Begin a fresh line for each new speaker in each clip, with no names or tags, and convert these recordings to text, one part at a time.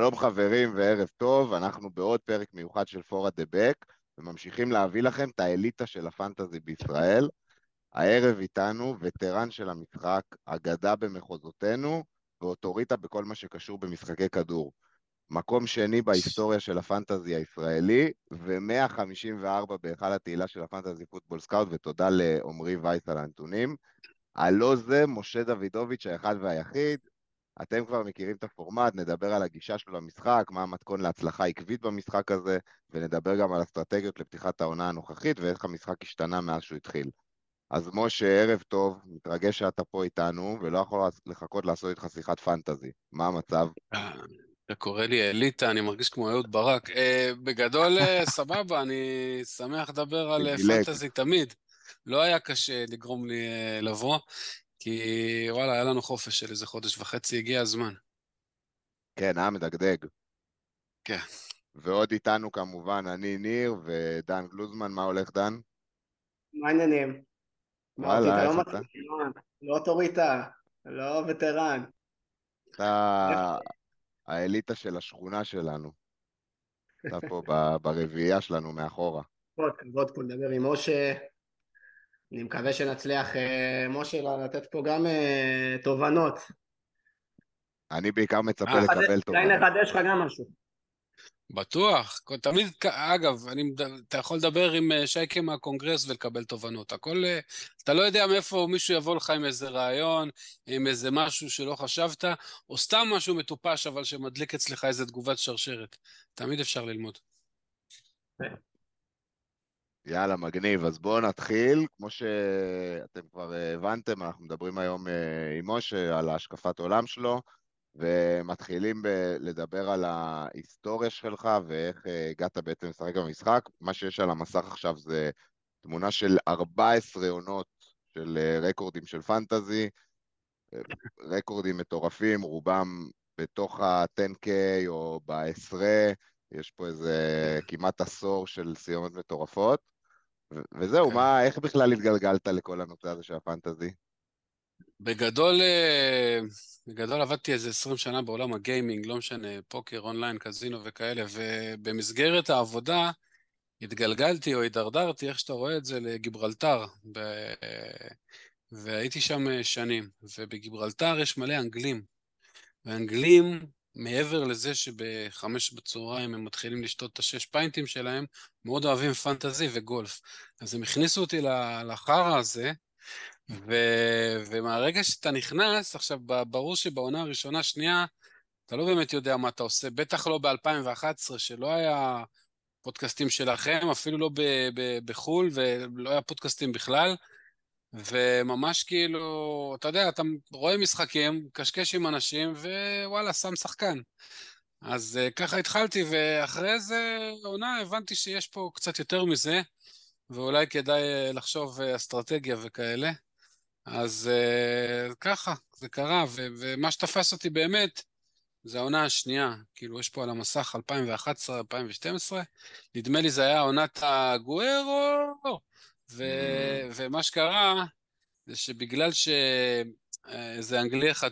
שלום חברים וערב טוב, אנחנו בעוד פרק מיוחד של four at the back, וממשיכים להביא לכם את האליטה של ה fantasy בישראל. הערב איתנו veteran של המשחק, אגדה במחוזותינו, ואוטוריטה בכל מה שקשור במשחקי כדור. מקום שני בהיסטוריה של ה fantasy הישראלי, ו-154 בהיכל התהילה של ה Fantasy Football Scout, ותודה לעמרי וייס על הנתונים. הלא זה משה דוידוביץ' האחד והיחיד, אתם כבר מכירים את הפורמט, נדבר על הגישה שלו למשחק, מה המתכון להצלחה עקבית במשחק הזה, ונדבר גם על אסטרטגיות לפתיחת העונה הנוכחית ואיך המשחק השתנה מאז שהוא התחיל. אז משה, ערב טוב, מתרגש שאתה פה איתנו, ולא יכול לחכות לעשות איתך שיחת פנטזי. מה המצב?
אתה קורא לי אליטה, אני מרגיש כמו אהוד ברק. אה, בגדול, אה, סבבה, אני שמח לדבר על פנטזי תמיד. לא היה קשה לגרום לי אה, לבוא. כי וואלה, היה לנו חופש של איזה חודש וחצי, הגיע הזמן.
כן, היה מדגדג.
כן.
ועוד איתנו כמובן אני ניר ודן גלוזמן, מה הולך דן?
מה העניינים?
וואלה, איך אתה?
לא אוטוריטה, לא וטרן.
אתה האליטה של השכונה שלנו. אתה פה ברביעייה שלנו מאחורה.
כבוד, כבוד פה לדבר עם משה. אני מקווה שנצליח, אה, משה, לתת פה גם אה, תובנות.
אני בעיקר מצפה אה, לקבל תובנות.
אולי נחדש לך גם משהו.
בטוח, תמיד, אגב, אני, אתה יכול לדבר עם שייקה מהקונגרס ולקבל תובנות. הכל, אתה לא יודע מאיפה מישהו יבוא לך עם איזה רעיון, עם איזה משהו שלא חשבת, או סתם משהו מטופש, אבל שמדליק אצלך איזה תגובת שרשרת. תמיד אפשר ללמוד.
יאללה, מגניב. אז בואו נתחיל. כמו שאתם כבר הבנתם, אנחנו מדברים היום אה, עם משה על השקפת עולם שלו, ומתחילים ב- לדבר על ההיסטוריה שלך ואיך אה, הגעת בעצם לשחק במשחק. מה שיש על המסך עכשיו זה תמונה של 14 עונות של אה, רקורדים של פנטזי, רקורדים מטורפים, רובם בתוך ה-10K או בעשרה. יש פה איזה כמעט עשור של סיומת מטורפות. וזהו, כן. מה, איך בכלל התגלגלת לכל הנושא הזה של הפנטזי?
בגדול, אה, בגדול עבדתי איזה 20 שנה בעולם הגיימינג, לא משנה, פוקר, אונליין, קזינו וכאלה, ובמסגרת העבודה התגלגלתי או הידרדרתי, איך שאתה רואה את זה, לגיברלטר, ב... והייתי שם אה, שנים, ובגיברלטר יש מלא אנגלים, ואנגלים מעבר לזה שבחמש בצהריים הם מתחילים לשתות את השש פיינטים שלהם, מאוד אוהבים פנטזי וגולף. אז הם הכניסו אותי לחרא הזה, ו... ומהרגע שאתה נכנס, עכשיו, ברור שבעונה הראשונה, שנייה, אתה לא באמת יודע מה אתה עושה, בטח לא ב-2011, שלא היה פודקאסטים שלכם, אפילו לא בחו"ל, ולא היה פודקאסטים בכלל. וממש כאילו, אתה יודע, אתה רואה משחקים, קשקש עם אנשים, ווואלה, שם שחקן. אז uh, ככה התחלתי, ואחרי זה עונה הבנתי שיש פה קצת יותר מזה, ואולי כדאי uh, לחשוב uh, אסטרטגיה וכאלה. אז uh, ככה, זה קרה, ו- ומה שתפס אותי באמת, זה העונה השנייה. כאילו, יש פה על המסך 2011-2012, נדמה לי זה היה עונת הגוארו, ו... ומה שקרה זה שבגלל שאיזה אה, אנגלי אחד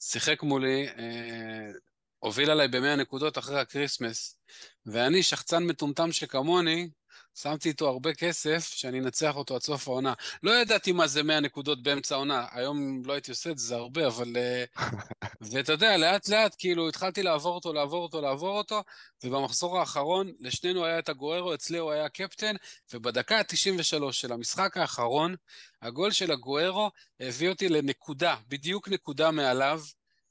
ששיחק מולי, אה, הוביל עליי במאה נקודות אחרי הקריסמס, ואני, שחצן מטומטם שכמוני, שמתי איתו הרבה כסף שאני אנצח אותו עד סוף העונה. לא ידעתי מה זה 100 נקודות באמצע העונה, היום לא הייתי עושה את זה, זה הרבה, אבל... אה, ואתה יודע, לאט לאט כאילו התחלתי לעבור אותו, לעבור אותו, לעבור אותו, ובמחזור האחרון לשנינו היה את הגוארו, אצלי הוא היה קפטן, ובדקה ה-93 של המשחק האחרון, הגול של הגוארו הביא אותי לנקודה, בדיוק נקודה מעליו.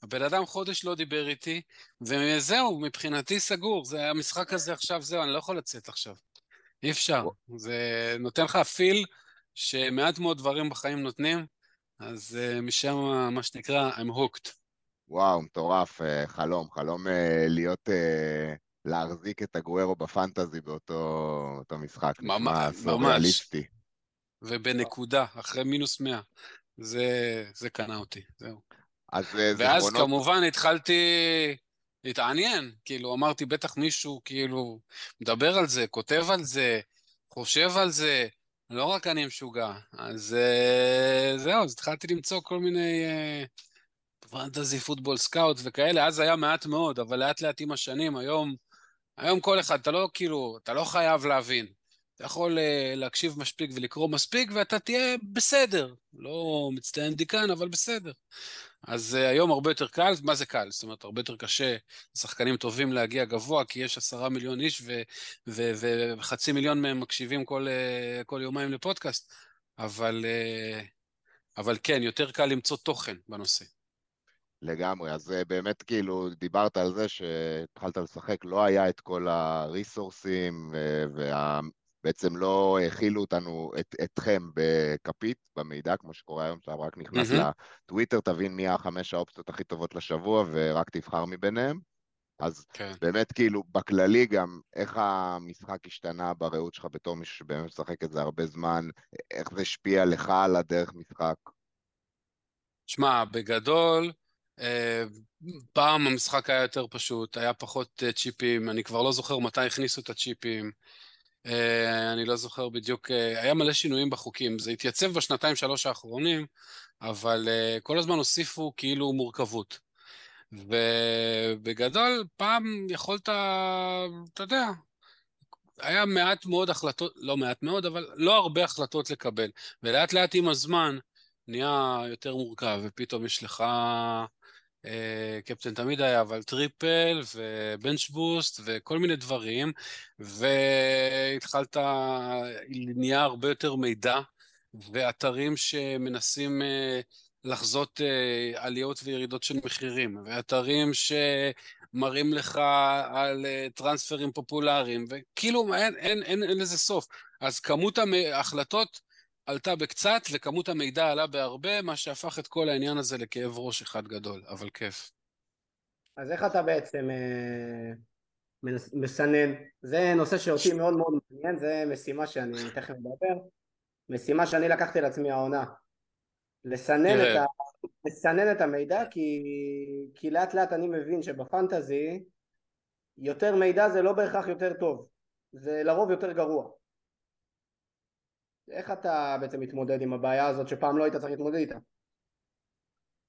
הבן אדם חודש לא דיבר איתי, וזהו, מבחינתי סגור. זה המשחק הזה עכשיו, זהו, אני לא יכול לצאת עכשיו. אי אפשר. זה נותן לך פיל שמעט מאוד דברים בחיים נותנים, אז uh, משם, מה שנקרא, I'm hooked.
וואו, מטורף, uh, חלום, חלום uh, להיות, uh, להחזיק את הגוארו בפנטזי באותו משחק.
ממש, ממש. ובנקודה, אחרי מינוס 100. זה, זה קנה אותי, זהו.
אז
ואז זכרונות... כמובן התחלתי להתעניין, כאילו אמרתי בטח מישהו כאילו מדבר על זה, כותב על זה, חושב על זה, לא רק אני משוגע. אז זהו, אז התחלתי למצוא כל מיני uh, Fantasy Football Scout וכאלה, אז היה מעט מאוד, אבל לאט לאט עם השנים, היום, היום כל אחד, אתה לא כאילו, אתה לא חייב להבין. אתה יכול uh, להקשיב מספיק ולקרוא מספיק, ואתה תהיה בסדר. לא מצטיין דיקן, אבל בסדר. אז uh, היום הרבה יותר קל, מה זה קל? זאת אומרת, הרבה יותר קשה לשחקנים טובים להגיע גבוה, כי יש עשרה מיליון איש וחצי מיליון מהם מקשיבים כל, uh, כל יומיים לפודקאסט, אבל, uh, אבל כן, יותר קל למצוא תוכן בנושא.
לגמרי, אז באמת כאילו דיברת על זה שהתחלת לשחק, לא היה את כל הריסורסים וה... בעצם לא הכילו אותנו, את, אתכם בכפית, במידע, כמו שקורה היום, שאתה רק נכנס mm-hmm. לטוויטר, תבין מי החמש האופציות הכי טובות לשבוע, ורק תבחר מביניהם. אז כן. באמת, כאילו, בכללי גם, איך המשחק השתנה בראות שלך בתור מישהו שבאמת משחק את זה הרבה זמן, איך זה השפיע לך על הדרך משחק?
שמע, בגדול, אה, פעם המשחק היה יותר פשוט, היה פחות אה, צ'יפים, אני כבר לא זוכר מתי הכניסו את הצ'יפים. אה, אני לא זוכר בדיוק, אה, היה מלא שינויים בחוקים. זה התייצב בשנתיים שלוש האחרונים, אבל אה, כל הזמן הוסיפו כאילו מורכבות. ובגדול, פעם יכולת, אתה יודע, היה מעט מאוד החלטות, לא מעט מאוד, אבל לא הרבה החלטות לקבל. ולאט לאט עם הזמן נהיה יותר מורכב, ופתאום יש לך אה, קפטן תמיד היה, אבל triple ו bench boost וכל מיני דברים, והתחלת, נהיה הרבה יותר מידע, ואתרים שמנסים אה, לחזות אה, עליות וירידות של מחירים, ואתרים שמראים לך על טרנספרים פופולריים, וכאילו אין, אין, אין, אין לזה סוף. אז כמות ההחלטות עלתה בקצת וכמות המידע עלה בהרבה, מה שהפך את כל העניין הזה לכאב ראש אחד גדול, אבל כיף.
אז איך אתה בעצם אה, מסנן? זה נושא שאותי מאוד מאוד מעניין, זה משימה שאני תכף מדבר, משימה שאני לקחתי לעצמי העונה. לסנן את, ה... לסנן את המידע כי... כי לאט לאט אני מבין שבפנטזי יותר מידע זה לא בהכרח יותר טוב, זה לרוב יותר גרוע. איך אתה בעצם מתמודד עם הבעיה הזאת שפעם לא היית צריך להתמודד איתה?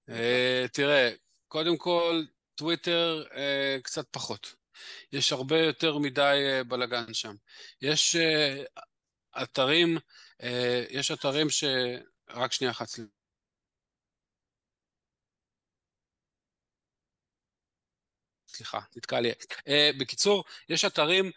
אה, תראה, קודם כל, טוויטר אה, קצת פחות. יש הרבה יותר מדי אה, בלאגן שם. יש אתרים, יש אתרים ש... רק שנייה אחת, סליחה, נתקע לי. בקיצור, יש אתרים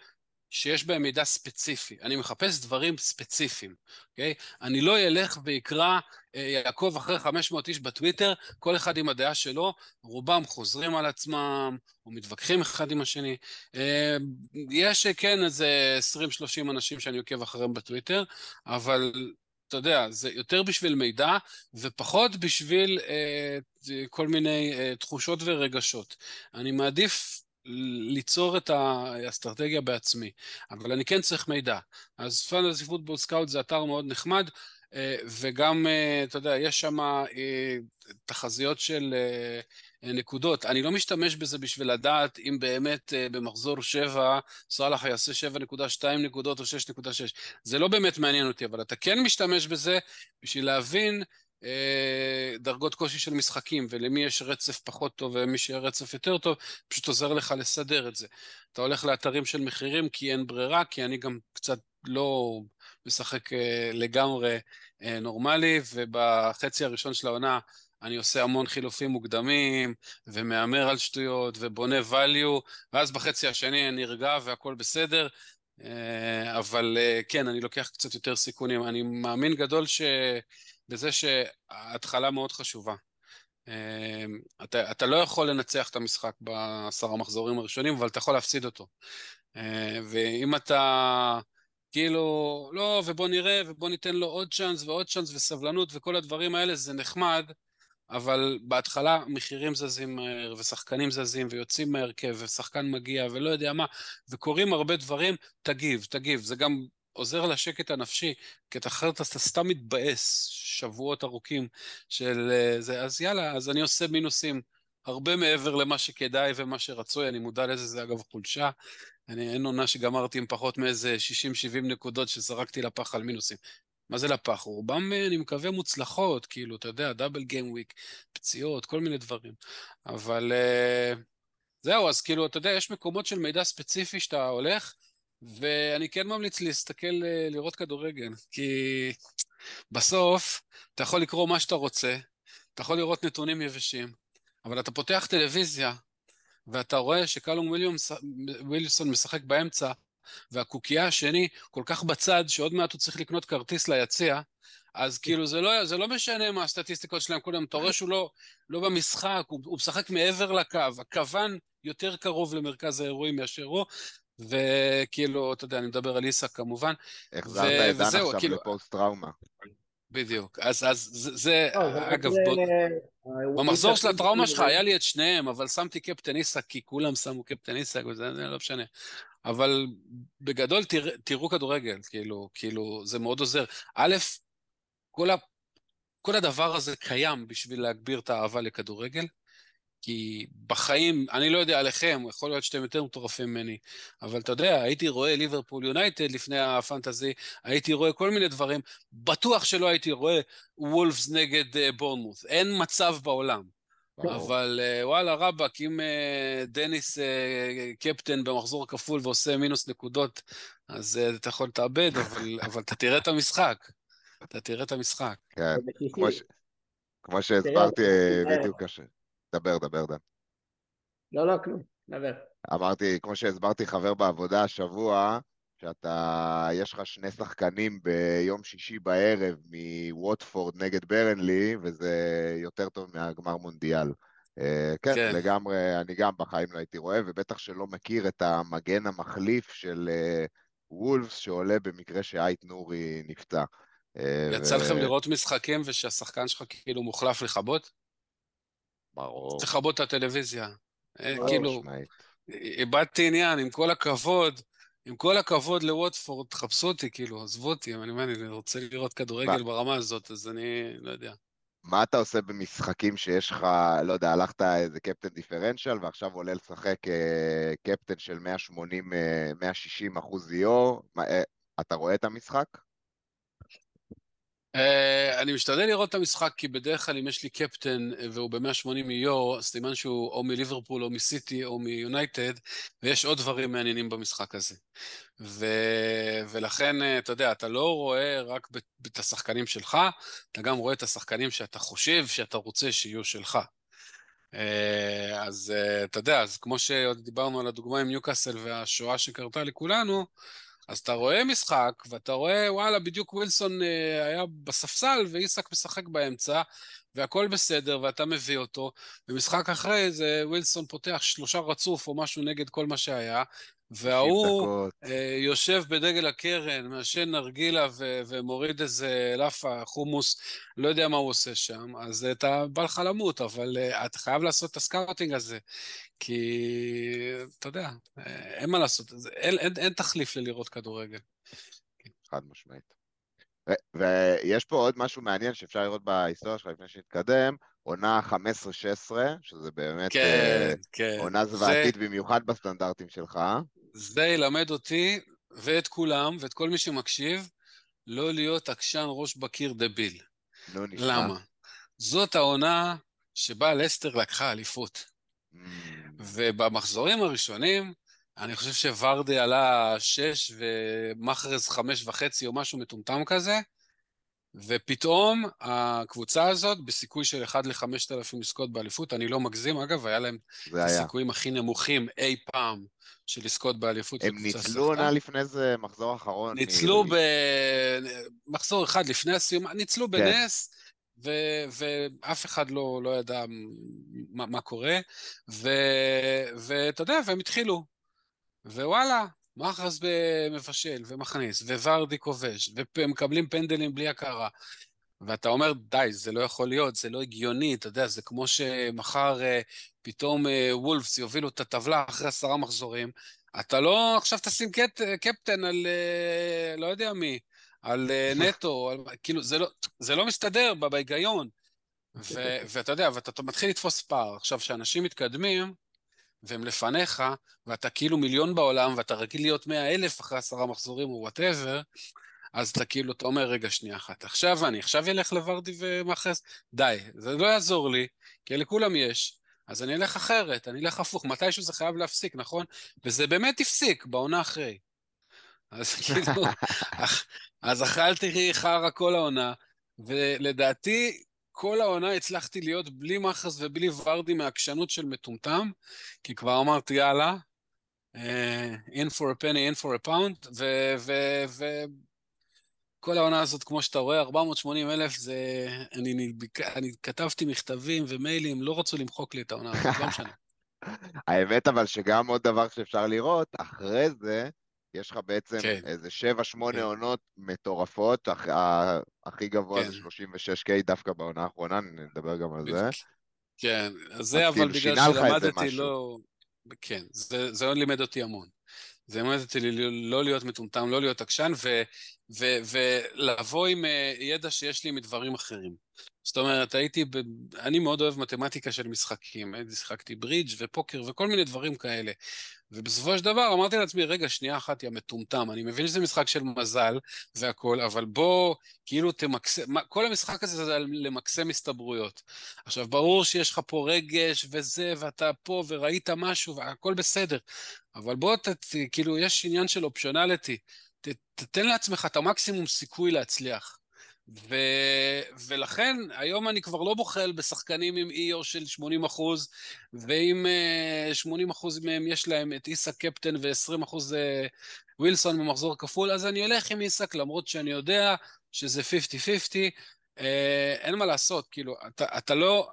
שיש בהם מידע ספציפי. אני מחפש דברים ספציפיים, אוקיי? אני לא אלך ואקרא אה, יעקב אחרי 500 איש בטוויטר, כל אחד עם הדעה שלו, רובם חוזרים על עצמם, או מתווכחים אחד עם השני. אה, יש כן איזה 20-30 אנשים שאני עוקב אחריהם בטוויטר, אבל אתה יודע, זה יותר בשביל מידע ופחות בשביל אה, כל מיני אה, תחושות ורגשות. אני מעדיף ליצור את האסטרטגיה בעצמי, אבל אני כן צריך מידע. אז פנטסי פוטבול סקאוט זה אתר מאוד נחמד, אה, וגם, אה, אתה יודע, יש שם אה, תחזיות של נקודות. אני לא משתמש בזה בשביל לדעת אם באמת במחזור 7 סאלח יעשה 7.2 נקודות או 6.6. זה לא באמת מעניין אותי, אבל אתה כן משתמש בזה בשביל להבין דרגות קושי של משחקים, ולמי יש רצף פחות טוב ומי שיהיה רצף יותר טוב, פשוט עוזר לך לסדר את זה. אתה הולך לאתרים של מחירים כי אין ברירה, כי אני גם קצת לא משחק אה, לגמרי אה, נורמלי, ובחצי הראשון של העונה אני עושה המון חילופים מוקדמים, ומהמר על שטויות, ובונה value, ואז בחצי השני אני נרגע והכל בסדר. אבל כן, אני לוקח קצת יותר סיכונים. אני מאמין גדול ש... בזה שההתחלה מאוד חשובה. אמ, אתה, אתה לא יכול לנצח את המשחק בעשר המחזורים הראשונים, אבל אתה יכול להפסיד אותו. אמ, ואם אתה כאילו, לא, ובוא נראה, ובוא ניתן לו עוד צ'אנס ועוד צ'אנס וסבלנות וכל הדברים האלה, זה נחמד, אבל בהתחלה מחירים זזים מהר, ושחקנים זזים, ויוצאים מהרכב, ושחקן מגיע, ולא יודע מה, וקורים הרבה דברים, תגיב, תגיב. זה גם עוזר לשקט הנפשי, כי אחרת אתה סתם מתבאס שבועות ארוכים של אה, זה, אז יאללה, אז אני עושה מינוסים הרבה מעבר למה שכדאי ומה שרצוי, אני מודע לזה, זה אגב חולשה. אני, אין עונה שגמרתי עם פחות מאיזה 60-70 נקודות שזרקתי לפח על מינוסים. מה זה לפח? רובם, אני מקווה, מוצלחות, כאילו, אתה יודע, דאבל גיים וויק, פציעות, כל מיני דברים. אבל זהו, אז כאילו, אתה יודע, יש מקומות של מידע ספציפי שאתה הולך, ואני כן ממליץ להסתכל, לראות כדורגל, כי בסוף אתה יכול לקרוא מה שאתה רוצה, אתה יכול לראות נתונים יבשים, אבל אתה פותח טלוויזיה, ואתה רואה שקלום וויליסון משחק באמצע, והקוקייה השני כל כך בצד, שעוד מעט הוא צריך לקנות כרטיס ליציע, אז כאילו זה לא, זה לא משנה מה הסטטיסטיקות שלהם קודם, אתה רואה שהוא לא, לא במשחק, הוא, הוא משחק מעבר לקו, הכוון יותר קרוב למרכז האירועים מאשר הוא, וכאילו, אתה יודע, אני מדבר על איסק כמובן.
החזרת את דן עכשיו כאילו... לפוסט טראומה.
בדיוק. אז, אז זה, זה לא, אגב, זה... בוא... במחזור של הטראומה שלך היה לי את שניהם, אבל שמתי קפטן איסק, כי כולם שמו קפטן איסק, וזה לא משנה. אבל בגדול תרא, תראו כדורגל, כאילו, כאילו, זה מאוד עוזר. א', כל, ה, כל הדבר הזה קיים בשביל להגביר את האהבה לכדורגל. כי בחיים, אני לא יודע עליכם, יכול להיות שאתם יותר מטורפים ממני, אבל אתה יודע, הייתי רואה ליברפול יונייטד לפני הפנטזי, הייתי רואה כל מיני דברים, בטוח שלא הייתי רואה וולפס נגד uh, בורנמוס, אין מצב בעולם. אבל uh, וואלה רבאק, אם uh, דניס קפטן במחזור כפול ועושה מינוס נקודות, אז אתה יכול להתאבד, אבל, אבל אתה תראה את המשחק. אתה תראה את המשחק.
כן, כמו שהסברתי בדיוק קשה. דבר, דבר, דן.
לא, לא, כלום, דבר.
אמרתי, כמו שהסברתי חבר בעבודה השבוע, שאתה, יש לך שני שחקנים ביום שישי בערב מווטפורד נגד ברנלי, וזה יותר טוב מהגמר מונדיאל. Uh, כן, כן, לגמרי, אני גם בחיים לא הייתי רואה, ובטח שלא מכיר את המגן המחליף של uh, וולפס, שעולה במקרה שאייט נורי נפצע.
Uh, יצא ו... לכם לראות משחקים ושהשחקן שלך כאילו מוחלף לכבות?
ברור.
צריך לכבות את הטלוויזיה. אה, כאילו, איבדתי עניין, עם כל הכבוד, עם כל הכבוד לווטפורד, תחפשו אותי, כאילו, עזבו אותי, אני אומר, אני רוצה לראות כדורגל ברמה הזאת, אז אני לא יודע.
מה אתה עושה במשחקים שיש לך, לא יודע, הלכת איזה קפטן דיפרנציאל ועכשיו עולה לשחק אה, קפטן של 180, 160 אה, אחוז איו, אתה רואה את המשחק?
Uh, אני משתדל לראות את המשחק, כי בדרך כלל אם יש לי קפטן אה, והוא ב-180 איו, סימן שהוא או מליברפול או מסיטי או מיונייטד, ויש עוד דברים מעניינים במשחק הזה. ו... ולכן, אה, אתה יודע, אתה לא רואה רק את השחקנים שלך, אתה גם רואה את השחקנים שאתה חושב שאתה רוצה שיהיו שלך. Uh, אז uh, אתה יודע, אז כמו שדיברנו על הדוגמה עם ניוקאסל והשואה שקרתה לכולנו, אז אתה רואה משחק, ואתה רואה, וואלה, בדיוק ווילסון אה, היה בספסל, ואיסק משחק באמצע, והכל בסדר, ואתה מביא אותו. במשחק אחרי זה ווילסון פותח שלושה רצוף או משהו נגד כל מה שהיה, וההוא אה, יושב בדגל הקרן, מעשן נרגילה ו- ומוריד איזה לאפה, חומוס, לא יודע מה הוא עושה שם, אז אתה בא לך למות, אבל אה, אתה חייב לעשות את ה scouting הזה. כי, אתה יודע, אין מה לעשות, אין, אין, אין תחליף ללראות כדורגל.
חד משמעית. ויש פה עוד משהו מעניין שאפשר לראות בהיסטוריה שלך לפני שנתקדם, עונה 15-16, שזה באמת
כן, uh, כן.
עונה זוועתית זה... במיוחד בסטנדרטים שלך.
זה ילמד אותי ואת כולם ואת כל מי שמקשיב, לא להיות עקשן ראש בקיר דביל.
לא נשמע.
למה? זאת העונה שבה לסטר לקחה אליפות. Mm. ובמחזורים הראשונים, אני חושב שוורדי עלה שש ומחרז חמש וחצי או משהו מטומטם כזה, ופתאום הקבוצה הזאת, בסיכוי של 1 ל-5,000 לזכות באליפות, אני לא מגזים, אגב, היה להם את הסיכויים הכי נמוכים אי פעם של לזכות באליפות.
הם ניצלו עונה לפני זה מחזור אחרון.
ניצלו במחזור אחד לפני הסיום, ניצלו כן. בנס. ו- ואף אחד לא, לא ידע מה, מה קורה, ואתה יודע, והם התחילו. ווואלה, מחרס מבשל ומכניס, וורדי כובש, ומקבלים פנדלים בלי הכרה. ואתה אומר, די, זה לא יכול להיות, זה לא הגיוני, אתה יודע, זה כמו שמחר אה, פתאום אה, וולפס יובילו את הטבלה אחרי עשרה מחזורים. אתה לא עכשיו תשים קט, קפטן על אה, לא יודע מי, על אה, נטו, על, כאילו, זה לא, זה לא מסתדר בהיגיון. ואתה יודע, ואתה מתחיל לתפוס פער. עכשיו, כשאנשים מתקדמים, והם לפניך, ואתה כאילו מיליון בעולם, ואתה רגיל להיות מאה אלף אחרי עשרה מחזורים או whatever, אז אתה כאילו, אתה אומר, רגע, שנייה אחת, עכשיו אני, עכשיו אלך לוורדי ומאחרז? די, זה לא יעזור לי, כי לכולם יש. אז אני אלך אחרת, אני אלך הפוך, מתישהו זה חייב להפסיק, נכון? וזה באמת הפסיק, בעונה אחרי. אז כאילו, אז אכלתי חרא כל העונה, ולדעתי, כל העונה הצלחתי להיות בלי מחס ובלי ורדי מהעקשנות של מטומטם, כי כבר אמרתי, יאללה, uh, in for a penny, in for a pound, וכל העונה הזאת, כמו שאתה רואה, 480 אלף, זה... אני, אני, אני כתבתי מכתבים ומיילים, לא רצו למחוק לי את העונה הזאת, לא משנה.
האמת אבל שגם עוד דבר שאפשר לראות, אחרי זה, יש לך בעצם כן. איזה 7-8 כן. עונות מטורפות, הכ... הכי גבוה כן. זה 36K דווקא בעונה האחרונה, נדבר גם על זה.
כן, זה אבל כאילו בגלל שלמדתי לא... כן, זה, זה לימד אותי המון. זה לימד אותי לא להיות מטומטם, לא להיות עקשן, ו, ו, ולבוא עם אה, ידע שיש לי מדברים אחרים. זאת אומרת, הייתי, ב... אני מאוד אוהב מתמטיקה של משחקים. שיחקתי ברידג' ופוקר וכל מיני דברים כאלה. ובסופו של דבר אמרתי לעצמי, רגע, שנייה אחת, יא מטומטם, אני מבין שזה משחק של מזל והכול, אבל בוא, כאילו תמקסם, כל המשחק הזה זה למקסם הסתברויות. עכשיו, ברור שיש לך פה רגש וזה, ואתה פה וראית משהו והכל בסדר, אבל בוא, ת, כאילו, יש עניין של אופציונליטי. תתן לעצמך את המקסימום סיכוי להצליח. ו... ולכן היום אני כבר לא בוחל בשחקנים עם EO של 80 אחוז, ואם 80 אה, אחוז מהם יש להם את איסק קפטן ו-20 אחוז אה, ווילסון במחזור כפול, אז אני אלך עם איסק למרות שאני יודע שזה 50-50, אה, אין מה לעשות, כאילו, אתה, אתה לא...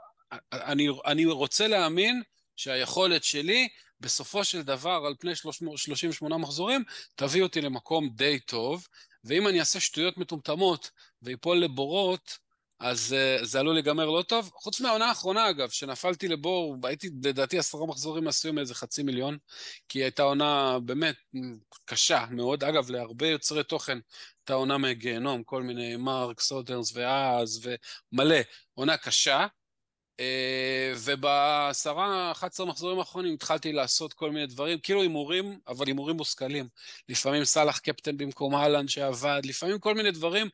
אני, אני רוצה להאמין שהיכולת שלי בסופו של דבר, על פני 38 מחזורים, תביא אותי למקום די טוב, ואם אני אעשה שטויות מטומטמות ויפול לבורות, אז uh, זה עלול להיגמר לא טוב. חוץ מהעונה האחרונה, אגב, שנפלתי לבור, הייתי לדעתי עשרה מחזורים עשו מאיזה חצי מיליון, כי הייתה עונה באמת קשה מאוד. אגב, להרבה יוצרי תוכן הייתה עונה מגיהנום, כל מיני מרק, סוטרס ואז, ומלא. עונה קשה, ובעשרה, 11 מחזורים האחרונים התחלתי לעשות כל מיני דברים, כאילו הימורים, אבל הימורים מושכלים. לפעמים סאלח קפטן במקום אהלן שעבד, לפעמים כל מיני דברים.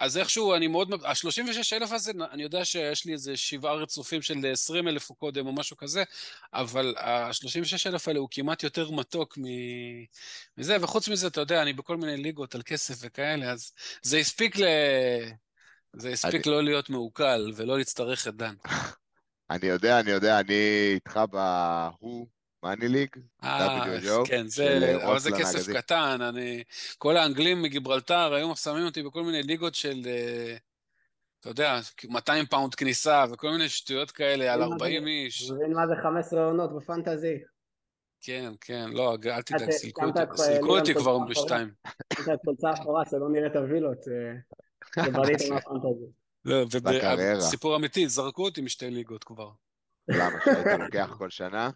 אז איכשהו אני מאוד... ה-36 אלף הזה, אני יודע שיש לי איזה שבעה רצופים של 20 אלף או קודם או משהו כזה, אבל ה-36 אלף האלה הוא כמעט יותר מתוק מזה, וחוץ מזה, אתה יודע, אני בכל מיני ליגות על כסף וכאלה, אז זה הספיק ל... זה הספיק לא להיות מעוקל ולא להצטרך לדן.
אני יודע, אני יודע, אני איתך בהוא, money league,
אה, כן, זה, אבל זה כסף קטן, אני... כל האנגלים מגיברלטר היו שמים אותי בכל מיני ליגות של, אה, אתה יודע, 200 פאונד כניסה וכל מיני שטויות כאלה על 40 איש.
אתה מבין מה זה 15 עונות בפנטזי?
כן, כן, לא, אל תדאג, סילקו אותי כבר בשתיים.
יש את קולצה אחורה שלא נראית הווילות. אה.
לא, ובסיפור אמיתי, זרקו אותי משתי ליגות כבר.
למה, שהיית לוקח כל שנה?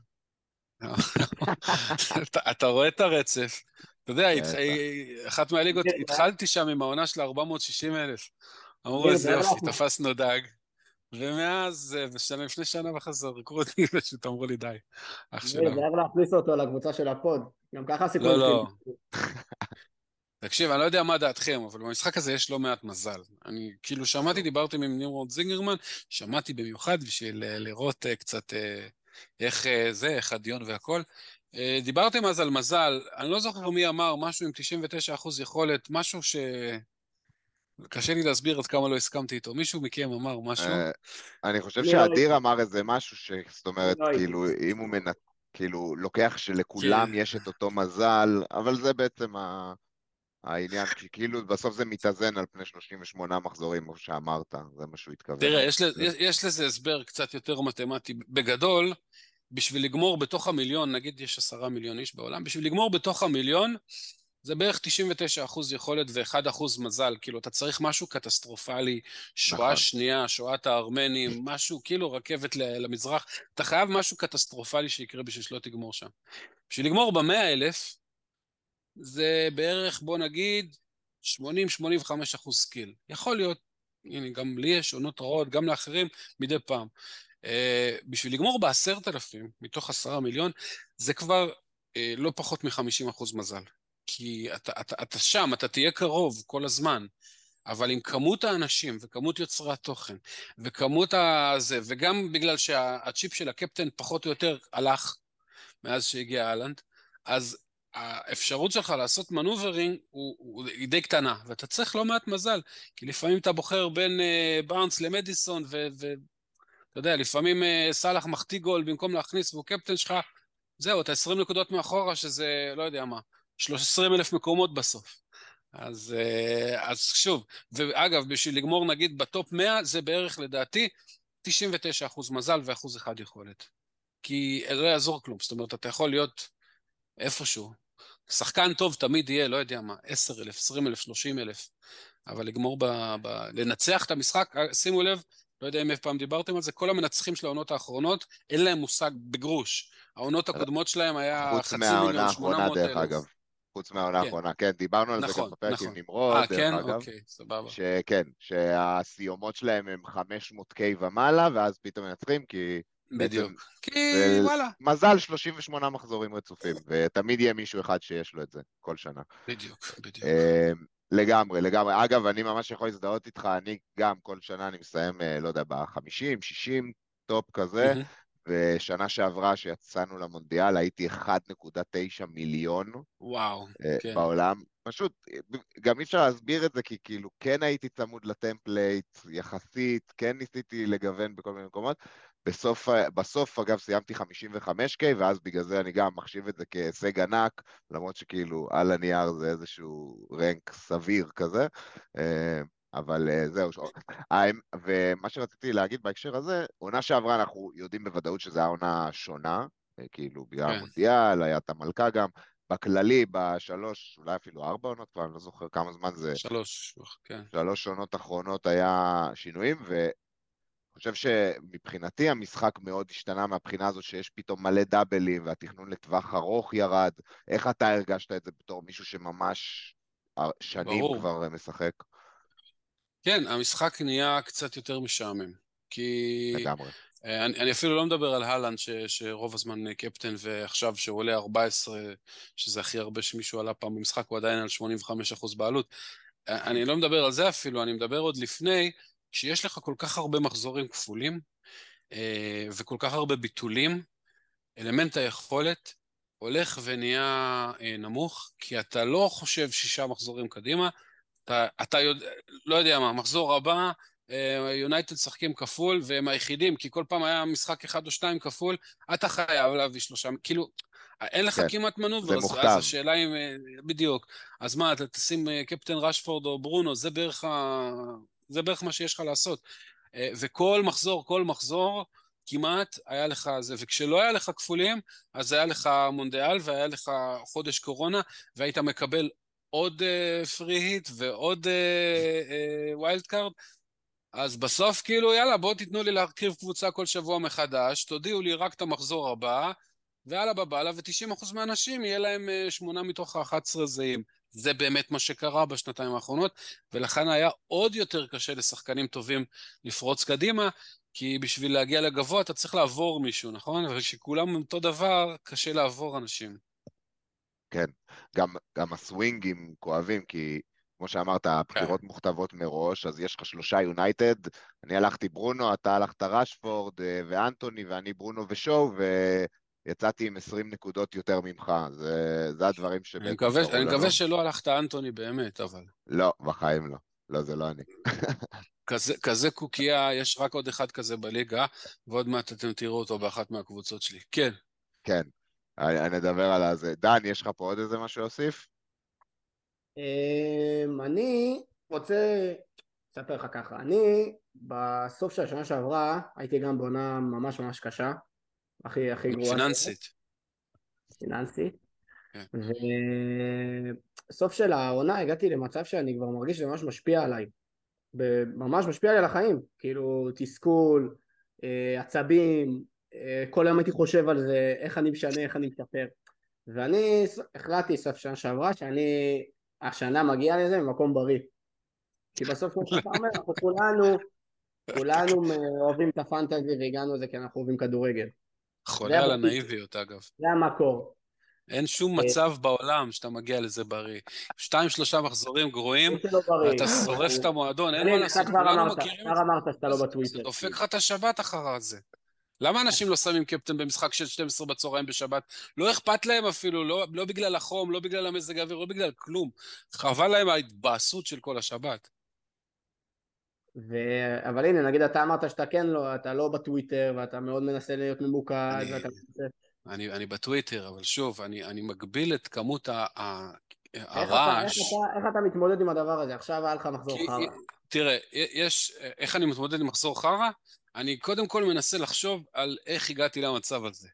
אתה רואה את הרצף. אתה יודע, אחת מהליגות, התחלתי שם עם העונה של 460 אלף. אמרו איזה יופי, תפסנו דג. ומאז, בשנה לפני שנה וחצי זרקו אותי, פשוט אמרו לי די,
אח שלו. זה היה להכניס אותו לקבוצה של הפוד. גם ככה הסיכוי... לא, לא.
תקשיב, אני לא יודע מה דעתכם, אבל במשחק הזה יש לא מעט מזל. אני כאילו שמעתי, דיברתי עם נמרוד זינגרמן, שמעתי במיוחד בשביל אה, לראות uh, קצת uh, איך זה, איך הדיון והכל. דיברתם אז על מזל, אני לא זוכר מי אמר משהו עם 99% יכולת, משהו ש... קשה לי להסביר עד כמה לא הסכמתי איתו. מישהו מכם אמר משהו?
אני חושב לא שאדיר אמר איזה משהו, זאת אומרת, לא כאילו, אם הוא מנ... כאילו, לוקח שלכולם כן. יש את אותו מזל, אבל זה בעצם ה... העניין, כי כאילו בסוף זה מתאזן על פני 38 מחזורים, כמו שאמרת, זה מה שהוא התכוון.
תראה, יש, יש, יש לזה הסבר קצת יותר מתמטי. בגדול, בשביל לגמור בתוך המיליון, נגיד יש עשרה מיליון איש בעולם, בשביל לגמור בתוך המיליון, זה בערך 99 אחוז יכולת ו-1 אחוז מזל. כאילו, אתה צריך משהו קטסטרופלי, שואה נכון. שנייה, שואת הארמנים, משהו, כאילו רכבת למזרח. אתה חייב משהו קטסטרופלי שיקרה בשביל שלא תגמור שם. בשביל לגמור במאה אלף, זה בערך, בוא נגיד, 80-85 אחוז skill. יכול להיות, הנה, גם לי יש עונות רעות, גם לאחרים, מדי פעם. Uh, בשביל לגמור בעשרת אלפים מתוך עשרה מיליון, זה כבר uh, לא פחות מ-50 אחוז מזל. כי אתה, אתה, אתה שם, אתה תהיה קרוב כל הזמן. אבל עם כמות האנשים וכמות יוצרי התוכן וכמות הזה, וגם בגלל שהצ'יפ של הקפטן פחות או יותר הלך מאז שהגיע אהלנד, אז האפשרות שלך לעשות מנוברינג היא די קטנה, ואתה צריך לא מעט מזל, כי לפעמים אתה בוחר בין uh, בארנס למדיסון, ואתה יודע, לפעמים uh, סאלח מחטיא גול במקום להכניס והוא קפטן שלך, זהו, אתה 20 נקודות מאחורה, שזה לא יודע מה, 13 אלף מקומות בסוף. אז, uh, אז שוב, ואגב, בשביל לגמור נגיד בטופ 100, זה בערך לדעתי 99% מזל ואחוז אחד יכולת. כי לא יעזור כלום, זאת אומרת, אתה יכול להיות איפשהו. שחקן טוב תמיד יהיה, לא יודע מה, 10,000, 20,000, 30,000, אבל לגמור ב... ב... לנצח את המשחק, שימו לב, לא יודע אם אי פעם דיברתם על זה, כל המנצחים של העונות האחרונות, אין להם מושג בגרוש. העונות הקודמות שלהם היה חצי מיליון, 800 אלף. דרך אגב.
חוץ מהעונה כן. האחרונה, כן, דיברנו על נכון, זה גם בפרק נכון. עם נמרוד,
아, דרך כן? אגב. אוקיי, סבבה.
שכן, שהסיומות שלהם הם 500K ומעלה, ואז פתאום מנצחים, כי
בדיוק. כי וואלה.
מזל 38 מחזורים רצופים, ותמיד יהיה מישהו אחד שיש לו את זה, כל שנה.
בדיוק, בדיוק.
אמ, לגמרי, לגמרי. אגב, אני ממש יכול להזדהות איתך, אני גם כל שנה אני מסיים, אה, לא יודע, ב-50, 60, top כזה, ושנה שעברה שיצאנו למונדיאל הייתי 1.9 מיליון.
וואו,
אה, כן. בעולם. פשוט, גם אי אפשר להסביר את זה, כי כאילו כן הייתי צמוד ל template יחסית, כן ניסיתי לגוון בכל מיני מקומות, בסוף, בסוף אגב סיימתי 55K, ואז בגלל זה אני גם מחשיב את זה כהישג ענק, למרות שכאילו על הנייר זה איזשהו rank סביר כזה, אה, אבל אה, זהו. ומה שרציתי להגיד בהקשר הזה, עונה שעברה אנחנו יודעים בוודאות שזו העונה שונה, אה, כאילו בגלל כן. המונדיאל, היה את המלכה גם, בכללי, בשלוש, אולי אפילו ארבע עונות כבר, אני לא זוכר כמה זמן זה.
שלוש, כן.
שלוש עונות אחרונות היה שינויים, ו... חושב שמבחינתי המשחק מאוד השתנה מהבחינה הזו שיש פתאום מלא דאבלים והתכנון לטווח ארוך ירד. איך אתה הרגשת את זה בתור מישהו שממש שנים ברור. כבר משחק?
כן, המשחק נהיה קצת יותר משעמם. כי...
לגמרי.
אה, אני, אני אפילו לא מדבר על הלנד, ש, שרוב הזמן קפטן, ועכשיו שהוא עולה 14, שזה הכי הרבה שמישהו עלה פעם במשחק, הוא עדיין על 85% בעלות. אה, אני לא מדבר על זה אפילו, אני מדבר עוד לפני, כשיש לך כל כך הרבה מחזורים כפולים אה, וכל כך הרבה ביטולים, אלמנט היכולת הולך ונהיה אה, נמוך, כי אתה לא חושב שישה מחזורים קדימה, אתה, אתה יודע, לא יודע מה, מחזור הבא, יונייטד אה, שחקים כפול, והם היחידים, כי כל פעם היה משחק אחד או שתיים כפול, אתה חייב להביא שלושה, כאילו, אין לך כן, כמעט מנובר,
אז, אז
השאלה אם, בדיוק, אז מה, אתה תשים קפטן רשפורד או ברונו, זה בערך ה... זה בערך מה שיש לך לעשות. אה, וכל מחזור, כל מחזור, כמעט היה לך זה, וכשלא היה לך כפולים, אז היה לך מונדיאל והיה לך חודש קורונה, והיית מקבל עוד free uh, hit ועוד wild uh, card. Uh, אז בסוף כאילו, יאללה, בואו תיתנו לי להרכיב קבוצה כל שבוע מחדש, תודיעו לי רק את המחזור הבא, ויאללה בבאללה, ו-90% מהאנשים יהיה להם uh, שמונה מתוך ה-11 זהים. זה באמת מה שקרה בשנתיים האחרונות, ולכן היה עוד יותר קשה לשחקנים טובים לפרוץ קדימה, כי בשביל להגיע לגבוה אתה צריך לעבור מישהו, נכון? וכשכולם אותו דבר, קשה לעבור אנשים.
כן, גם, גם הסווינגים כואבים, כי כמו שאמרת, הבחירות כן. מוכתבות מראש, אז יש לך שלושה יונייטד, אני הלכתי ברונו, אתה הלכת ראשפורד אה, ואנטוני, ואני ברונו ושואו, ו... יצאתי עם 20 נקודות יותר ממך, זה, זה הדברים
שבעצם... אני מקווה, אני מקווה שלא הלכת אנטוני באמת, אבל...
לא, בחיים לא. לא, זה לא אני.
כזה, כזה קוקייה, יש רק עוד אחד כזה בליגה, ועוד מעט אתם תראו אותו באחת מהקבוצות שלי. כן.
כן, אני אדבר על זה. דן, יש לך פה עוד איזה משהו להוסיף?
אמ, אני רוצה לספר לך ככה, אני בסוף של השנה שעברה הייתי גם בעונה ממש ממש קשה, הכי, הכי גרועה.
פיננסית.
פיננסית. כן. וסוף של העונה הגעתי למצב שאני כבר מרגיש שזה ממש משפיע עליי. ממש משפיע לי על החיים. כאילו תסכול, אה, עצבים, אה, כל היום הייתי חושב על זה, איך אני משנה, איך אני משפר. ואני החלטתי סוף שנה שעברה שאני השנה מגיע לזה ממקום בריא. כי בסוף כמו שאתה אומר, אנחנו כולנו, כולנו אוהבים את הפנטזי והגענו לזה כי אנחנו אוהבים כדורגל.
חולה על הנאיביות, אגב.
זה המקור.
אין שום מצב בעולם שאתה מגיע לזה בריא. שתיים, שלושה מחזורים גרועים,
בריא.
ואתה שורף את המועדון, אין מה לעשות, כולנו מכירים את
כבר אמרת שאתה לא
זה.
בטוויטר.
זה דופק לך את השבת אחר זה. למה אנשים לא שמים קפטן במשחק של 12 בצהריים בשבת? לא אכפת להם אפילו, לא, לא בגלל החום, לא בגלל המזג האוויר, לא בגלל כלום. חבל להם ההתבאסות של כל השבת.
ו... אבל הנה, נגיד אתה אמרת שאתה כן לא, אתה לא בטוויטר, ואתה מאוד מנסה להיות ממוקד,
אני-
ואתה מנסה...
אני, אני בטוויטר, אבל שוב, אני, אני מגביל את כמות ה, ה,
איך אתה, איך,
הרעש.
אתה, איך אתה מתמודד עם הדבר הזה? עכשיו היה לך מחזור
כי-
חרא.
תראה, יש, איך אני מתמודד עם מחזור חרא? אני קודם כל מנסה לחשוב על איך הגעתי למצב הזה.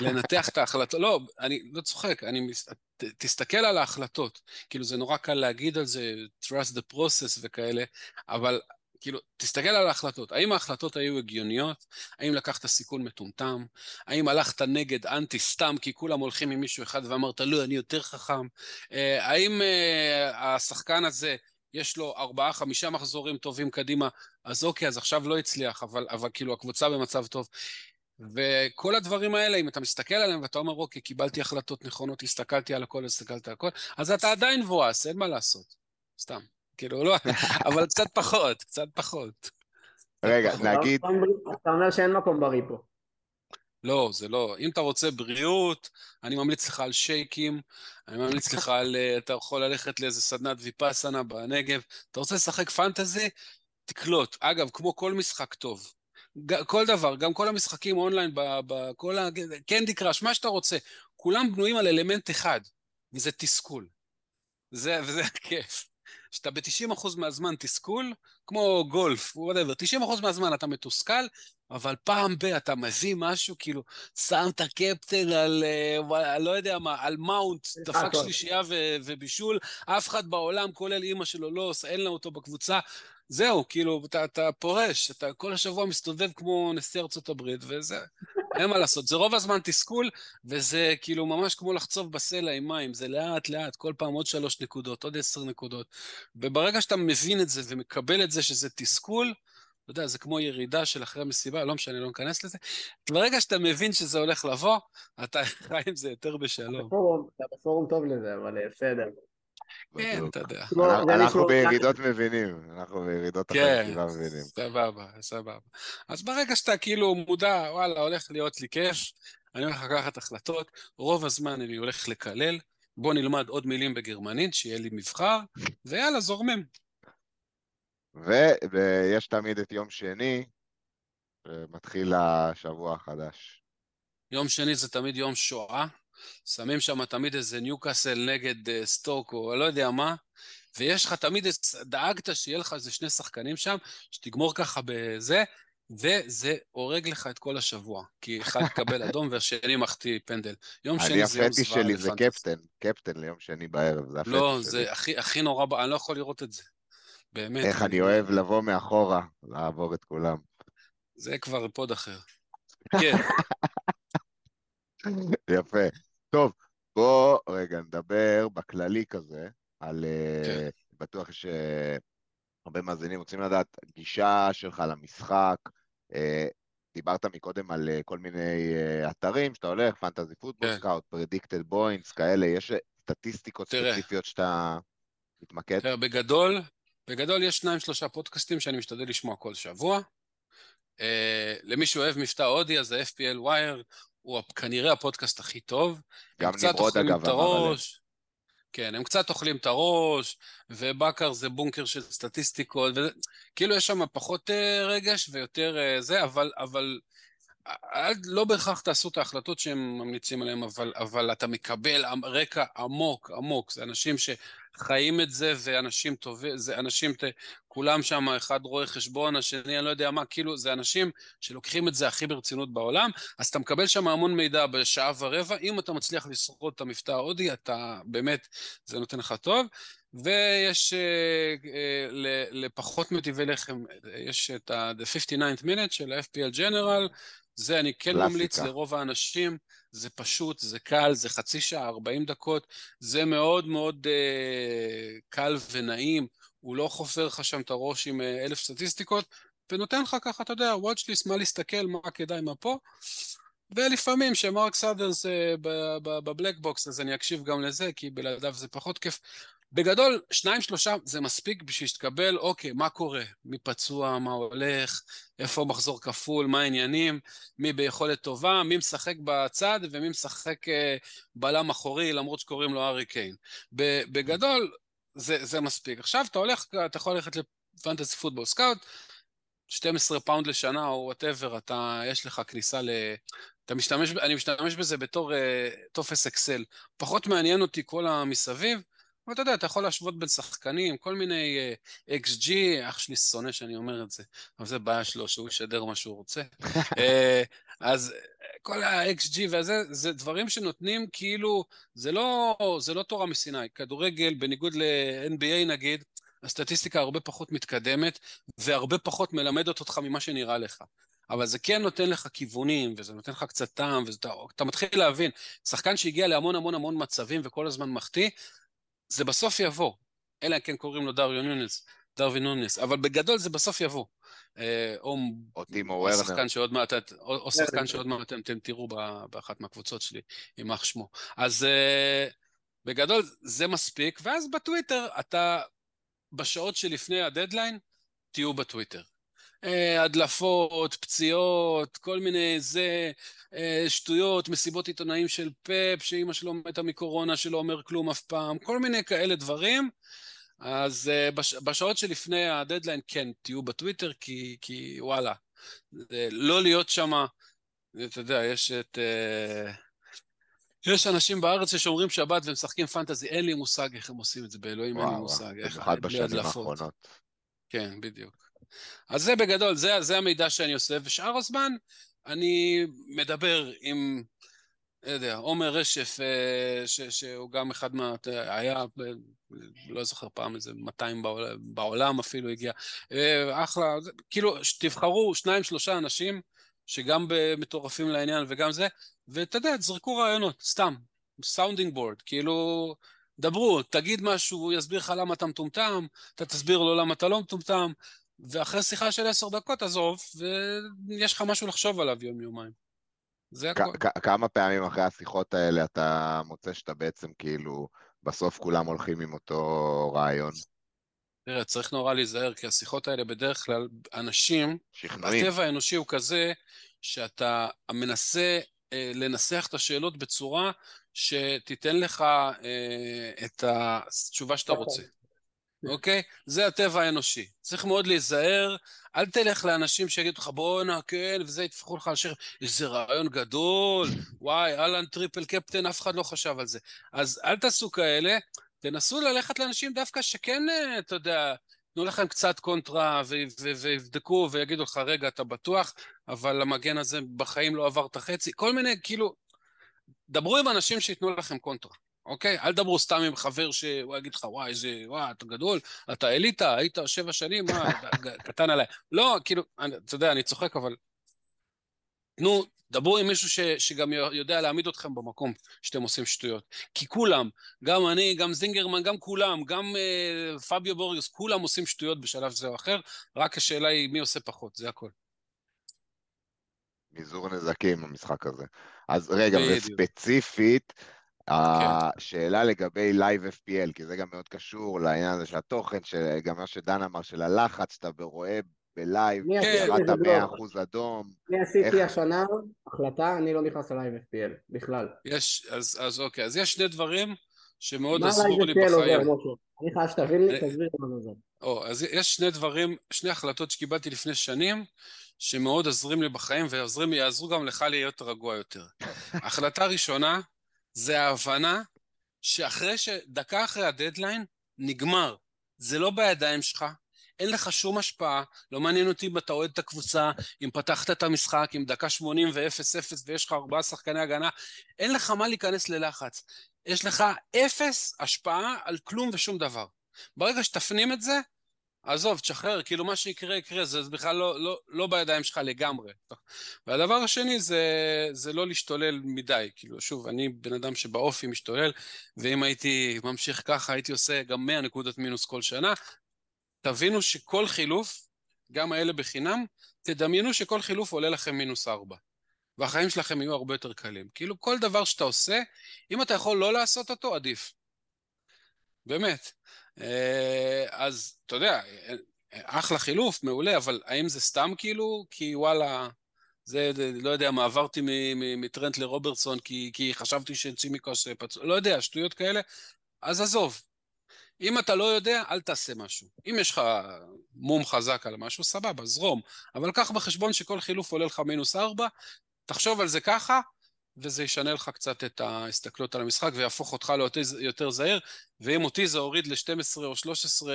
לנתח את ההחלטות, לא, אני לא צוחק, אני, ת, תסתכל על ההחלטות. כאילו, זה נורא קל להגיד על זה, trust the process וכאלה, אבל כאילו, תסתכל על ההחלטות. האם ההחלטות היו הגיוניות? האם לקחת סיכון מטומטם? האם הלכת נגד אנטי סתם כי כולם הולכים עם מישהו אחד ואמרת, לא, אני יותר חכם? אה, האם אה, השחקן הזה, יש לו ארבעה, חמישה מחזורים טובים קדימה, אז אוקיי, אז עכשיו לא הצליח, אבל, אבל כאילו הקבוצה במצב טוב. וכל הדברים האלה, אם אתה מסתכל עליהם ואתה אומר, אוקיי, קיבלתי החלטות נכונות, הסתכלתי על הכל, הסתכלתי על הכל, אז אתה עדיין מבואס, אין מה לעשות. סתם. כאילו, לא, אבל קצת פחות, קצת פחות.
רגע. נגיד,
אתה אומר שאין מקום בריא פה.
לא, זה לא. אם אתה רוצה בריאות, אני ממליץ לך על שייקים, אני ממליץ לך על... אה, אתה יכול ללכת לאיזה סדנת ויפאסנה בנגב. אתה רוצה לשחק פנטזי? תקלוט. אגב, כמו כל משחק טוב. ג- כל דבר, גם כל המשחקים אונליין, ב- ב- כל ה... קנדי קראש, מה שאתה רוצה. כולם בנויים על אלמנט אחד, וזה תסכול. זה, וזה הכיף. שאתה ב-90% מהזמן תסכול, כמו גולף, whatever, 90% מהזמן אתה מתוסכל, אבל פעם ב- אתה מביא משהו, כאילו, שם את הקפטן על, אה, וואלה, לא יודע מה, על מאונט, דפק. שלישייה ו- ובישול, אף אחד בעולם, כולל אימא שלו, לא אין לה אותו בקבוצה. זהו, כאילו, אתה, אתה פורש, אתה כל השבוע מסתובב כמו נשיא ארצות הברית, וזה, אין מה לעשות. זה רוב הזמן תסכול, וזה כאילו ממש כמו לחצוב בסלע עם מים, זה לאט לאט, כל פעם עוד שלוש נקודות, עוד עשר נקודות. וברגע שאתה מבין את זה ומקבל את זה שזה תסכול, אתה יודע, זה כמו ירידה של אחרי מסיבה, לא משנה, לא ניכנס לזה. ברגע שאתה מבין שזה הולך לבוא, אתה חי עם זה יותר בשלום.
אתה בפורום טוב לזה, אבל אה, בסדר.
כן. אתה יודע.
כמו-
אנחנו- בירידות מבינים, אנחנו בירידות
כן,
החשיבה מבינים.
סבבה, סבבה. אז ברגע שאתה כאילו מודע, וואלה, הולך להיות לי כיף, אני הולך לקחת החלטות, רוב הזמן אני הולך לקלל, בוא נלמד עוד מילים בגרמנית, שיהיה לי מבחר, ויאללה, זורמים.
ויש תמיד את יום שני, שמתחיל השבוע החדש.
יום שני זה תמיד יום שואה, שמים שם תמיד איזה ניוקאסל נגד אה, סטוק או לא יודע מה, ויש לך תמיד, דאגת שיהיה לך איזה שני שחקנים שם, שתגמור ככה בזה, וזה הורג לך את כל השבוע, כי אחד יקבל אדום והשני מחטיא פנדל. יום
אני
שני זה יום זוועה
שלי זה. קפטן, קפטן ליום שני בערב, זה הפטיש
לא,
שלי.
זה הכי, הכי נורא, אני לא יכול לראות את זה. באמת.
איך אני אוהב לבוא מאחורה, לעבור את כולם.
זה כבר פוד אחר. כן,
יפה. טוב, בוא רגע נדבר בכללי כזה, על... אה,
כן.
בטוח יש אה, מאזינים רוצים לדעת גישה שלך למשחק. אה, דיברת מקודם על אה, כל מיני אה, אתרים שאתה הולך, Fantasy Football
כן.
Scout, predicted points, כאלה, יש סטטיסטיקות
תראה.
ספציפיות שאתה מתמקד?
תראה, בגדול, בגדול יש שניים שלושה פודקאסטים שאני משתדל לשמוע כל שבוע. אה, למי שאוהב מבטא הודי, אז ה-FPL Wire הוא כנראה הפודקאסט הכי טוב.
גם נמרוד אגב אמר עליהם.
כן, הם קצת אוכלים את הראש, ובכר זה בונקר של סטטיסטיקות, וזה, כאילו יש שם פחות אה, רגש ויותר אה, זה, אבל, אבל אל, לא בהכרח תעשו את ההחלטות שהם ממליצים עליהם, אבל, אבל אתה מקבל עם- רקע עמוק, עמוק. זה אנשים שחיים את זה, ואנשים טובים, זה אנשים, ת, כולם שם, אחד רואה חשבון, השני, אני לא יודע מה, כאילו, זה אנשים שלוקחים את זה הכי ברצינות בעולם, אז אתה מקבל שם המון מידע בשעה ורבע. אם אתה מצליח לשרוד את המבטא ההודי, אתה באמת, זה נותן לך טוב. ויש אה, אה, לפחות מטיבי לחם, יש את ה-The 59th minute של ה-FPL General, זה אני כן
קלאסיקה.
ממליץ לרוב האנשים, זה פשוט, זה קל, זה חצי שעה, 40 דקות, זה מאוד מאוד אה, קל ונעים, הוא לא חופר לך שם את הראש עם אה, אלף סטטיסטיקות, ונותן לך ככה, אתה יודע, watch list, מה להסתכל, מה כדאי, מה פה. ולפעמים שמארק סאת'רנס ב-Black Box, אז אני אקשיב גם לזה, כי בלעדיו זה פחות כיף. בגדול, שניים, שלושה זה מספיק בשביל שתקבל, אוקיי, מה קורה? מי פצוע, מה הולך, איפה מחזור כפול, מה העניינים, מי ביכולת טובה, מי משחק בצד ומי משחק אה, בלם אחורי, למרות שקוראים לו הארי קיין. בגדול, זה, זה מספיק. עכשיו אתה הולך, אתה יכול ללכת ל Fantasy Football Scout, 12 פאונד לשנה או whatever, אתה, יש לך כניסה ל... אתה משתמש, אני משתמש בזה בתור אה, טופס אקסל. פחות מעניין אותי כל המסביב, אבל אתה יודע, אתה יכול להשוות בין שחקנים, כל מיני אה, XG, אח שלי שונא שאני אומר את זה, אבל זה בעיה שלו, שהוא ישדר מה שהוא רוצה. אה, אז כל ה-XG וזה, זה דברים שנותנים כאילו, זה לא, זה לא תורה מסיני. כדורגל, בניגוד ל-NBA נגיד, הסטטיסטיקה הרבה פחות מתקדמת, והרבה פחות מלמדת אותך ממה שנראה לך. אבל זה כן נותן לך כיוונים, וזה נותן לך קצת טעם, ואתה מתחיל להבין, שחקן שהגיע להמון המון המון מצבים וכל הזמן מחטיא, זה בסוף יבוא. אלא אם כן קוראים לו דרווין נונס, דרווין נונס, אבל בגדול זה בסוף יבוא. אה, או,
או טימו וורנר.
שחקן שעוד מעט, או, או שחקן שעוד מעט אתם תראו באחת מהקבוצות שלי, יימח שמו. אז אה, בגדול זה מספיק, ואז בטוויטר אתה, בשעות שלפני הדדליין, תהיו בטוויטר. אה, הדלפות, פציעות, כל מיני זה, אה, שטויות, מסיבות עיתונאים של פפ, שאימא שלו מתה מקורונה, שלא אומר כלום אף פעם, כל מיני כאלה דברים. אז אה, בש, בשעות שלפני הדדליין, כן, תהיו בטוויטר, כי, כי וואלה, לא להיות שם, אתה יודע, יש את... יש אנשים בארץ ששומרים שבת ומשחקים פנטזי, אין לי מושג איך הם עושים את זה, באלוהים וואו, אין לי מושג.
במיוחד בשנים האחרונות.
כן, בדיוק. אז זה בגדול, זה, זה המידע שאני עושה, ושאר הזמן אני מדבר עם, לא יודע, עומר רשף, אה, ש, שהוא גם אחד מה... היה, לא זוכר פעם איזה 200 בעולם, בעולם אפילו הגיע. אה, אחלה, כאילו, תבחרו שניים, שלושה אנשים שגם מטורפים לעניין וגם זה, ואתה יודע, תזרקו רעיונות, סתם, sounding board, כאילו... דברו, תגיד משהו, הוא יסביר לך למה אתה מטומטם, אתה תסביר לו למה אתה לא מטומטם, ואחרי שיחה של עשר דקות, עזוב, ויש לך משהו לחשוב עליו יום-יומיים. זה הכול.
כמה פעמים אחרי השיחות האלה אתה מוצא שאתה בעצם כאילו, בסוף כולם הולכים עם אותו רעיון?
תראה, צריך נורא להיזהר, כי השיחות האלה בדרך כלל, אנשים, שכנעים. הטבע האנושי הוא כזה, שאתה מנסה אה, לנסח את השאלות בצורה שתיתן לך אה, את התשובה שאתה אוקיי. רוצה. אוקיי? זה הטבע האנושי. צריך מאוד להיזהר, אל תלך לאנשים שיגידו לך בואנה, כן, וזה יטפחו לך על שכם, איזה רעיון גדול, וואי, הולאנד triple captain, אף אחד לא חשב על זה. אז אל תעשו כאלה, תנסו ללכת לאנשים דווקא שכן, אה, אתה יודע, תנו לכם קצת קונטרה ויבדקו ויגידו לך, רגע, אתה בטוח, אבל המגן הזה בחיים לא עבר את החצי, כל מיני, כאילו, דברו עם אנשים שייתנו לכם קונטרה. אוקיי? אל תדברו סתם עם חבר שהוא יגיד לך, וואי, איזה, וואי, אתה גדול, אתה אליטה, היית שבע שנים, מה, קטן עליי. לא, כאילו, אני, אתה יודע, אני צוחק, אבל... תנו, דברו עם מישהו ש, שגם יודע להעמיד אתכם במקום שאתם עושים שטויות. כי כולם, גם אני, גם זינגרמן, גם כולם, גם אה, פביו בוריוס, כולם עושים שטויות בשלב זה או אחר, רק השאלה היא מי עושה פחות, זה הכל.
מזעור נזקים המשחק הזה. אז רגע, וספציפית. השאלה לגבי לייב FPL, כי זה גם מאוד קשור לעניין הזה של התוכן, גם מה שדן אמר, של הלחץ, אתה רואה בלייב, ירדת 100% אדום.
אני עשיתי השנה החלטה, אני לא נכנס ל Live FPL בכלל.
יש, אז, אז אוקיי, אז יש שני דברים שמאוד עזרו לי בחיים. מה Live FPL אומר,
אני חייב שתבין לי, תסביר לי מה זה.
או, אז יש שני דברים, שני החלטות שקיבלתי לפני שנים, שמאוד עוזרים לי בחיים ועוזרים, יעזרו גם לך להיות רגוע יותר. החלטה ראשונה, זה ההבנה שאחרי ש... דקה אחרי הדדליין, נגמר. זה לא בידיים שלך, אין לך שום השפעה, לא מעניין אותי אם אתה אוהד את הקבוצה, אם פתחת את המשחק עם דקה 80 ו-0-0 ויש לך ארבעה שחקני הגנה, אין לך מה להיכנס ללחץ. יש לך אפס השפעה על כלום ושום דבר. ברגע שתפנים את זה, עזוב, תשחרר, כאילו מה שיקרה יקרה, זה, בכלל לא, לא, לא בידיים שלך לגמרי. והדבר השני זה, זה לא להשתולל מדי, כאילו שוב, אני בן אדם שבאופי משתולל, ואם הייתי ממשיך ככה, הייתי עושה גם 100 נקודות מינוס כל שנה. תבינו שכל חילוף, גם האלה בחינם, תדמיינו שכל חילוף עולה לכם מינוס 4. והחיים שלכם יהיו הרבה יותר קלים. כאילו כל דבר שאתה עושה, אם אתה יכול לא לעשות אותו, עדיף. באמת. אה, אז אתה יודע, אחלה חילוף, מעולה, אבל האם זה סתם כאילו? כי וואלה, זה, לא יודע מה, עברתי מטרנט לרוברטסון כי, כי חשבתי שצימקוס פצוע, לא יודע, שטויות כאלה, אז עזוב. אם אתה לא יודע, אל תעשה משהו. אם יש לך מום חזק על משהו, סבבה, זרום. אבל קח בחשבון שכל חילוף עולה לך מינוס ארבע, תחשוב על זה ככה, וזה ישנה לך קצת את ההסתכלות על המשחק ויהפוך אותך ליותר יותר זהיר, ואם אותי זה הוריד ל-12 או 13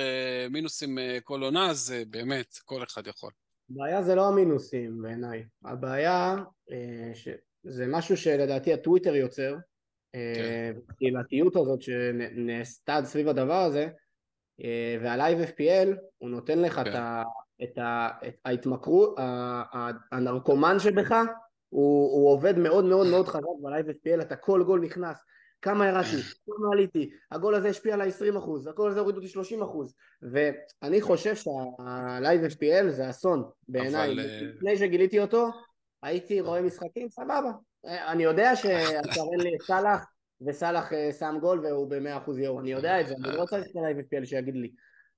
מינוסים אה, כל עונה, אז באמת, כל אחד יכול.
הבעיה זה לא המינוסים בעיניי, הבעיה אה, זה משהו שלדעתי הטוויטר יוצר, הקהילתיות כן. הזאת שנעשתה סביב הדבר הזה, אה, וה Live FPL הוא נותן לך כן. את ההתמכרות, הנרקומן שבך הוא, הוא עובד מאוד מאוד מאוד חזק ב Live FPL, אתה כל גול נכנס, כמה ירדתי, כמה עליתי, הגול הזה השפיע עליי 20 אחוז, הגול הזה הוריד אותי 30 אחוז, ואני חושב שה Live FPL זה אסון בעיניי, אבל... אה, לפני שגיליתי אותו, הייתי רואה משחקים, סבבה, אני יודע אין לי את סאלח, וסאלח אה, שם גול והוא ב-100% EO, אני יודע את זה, אני לא צריך את ה Live FPL שיגיד לי,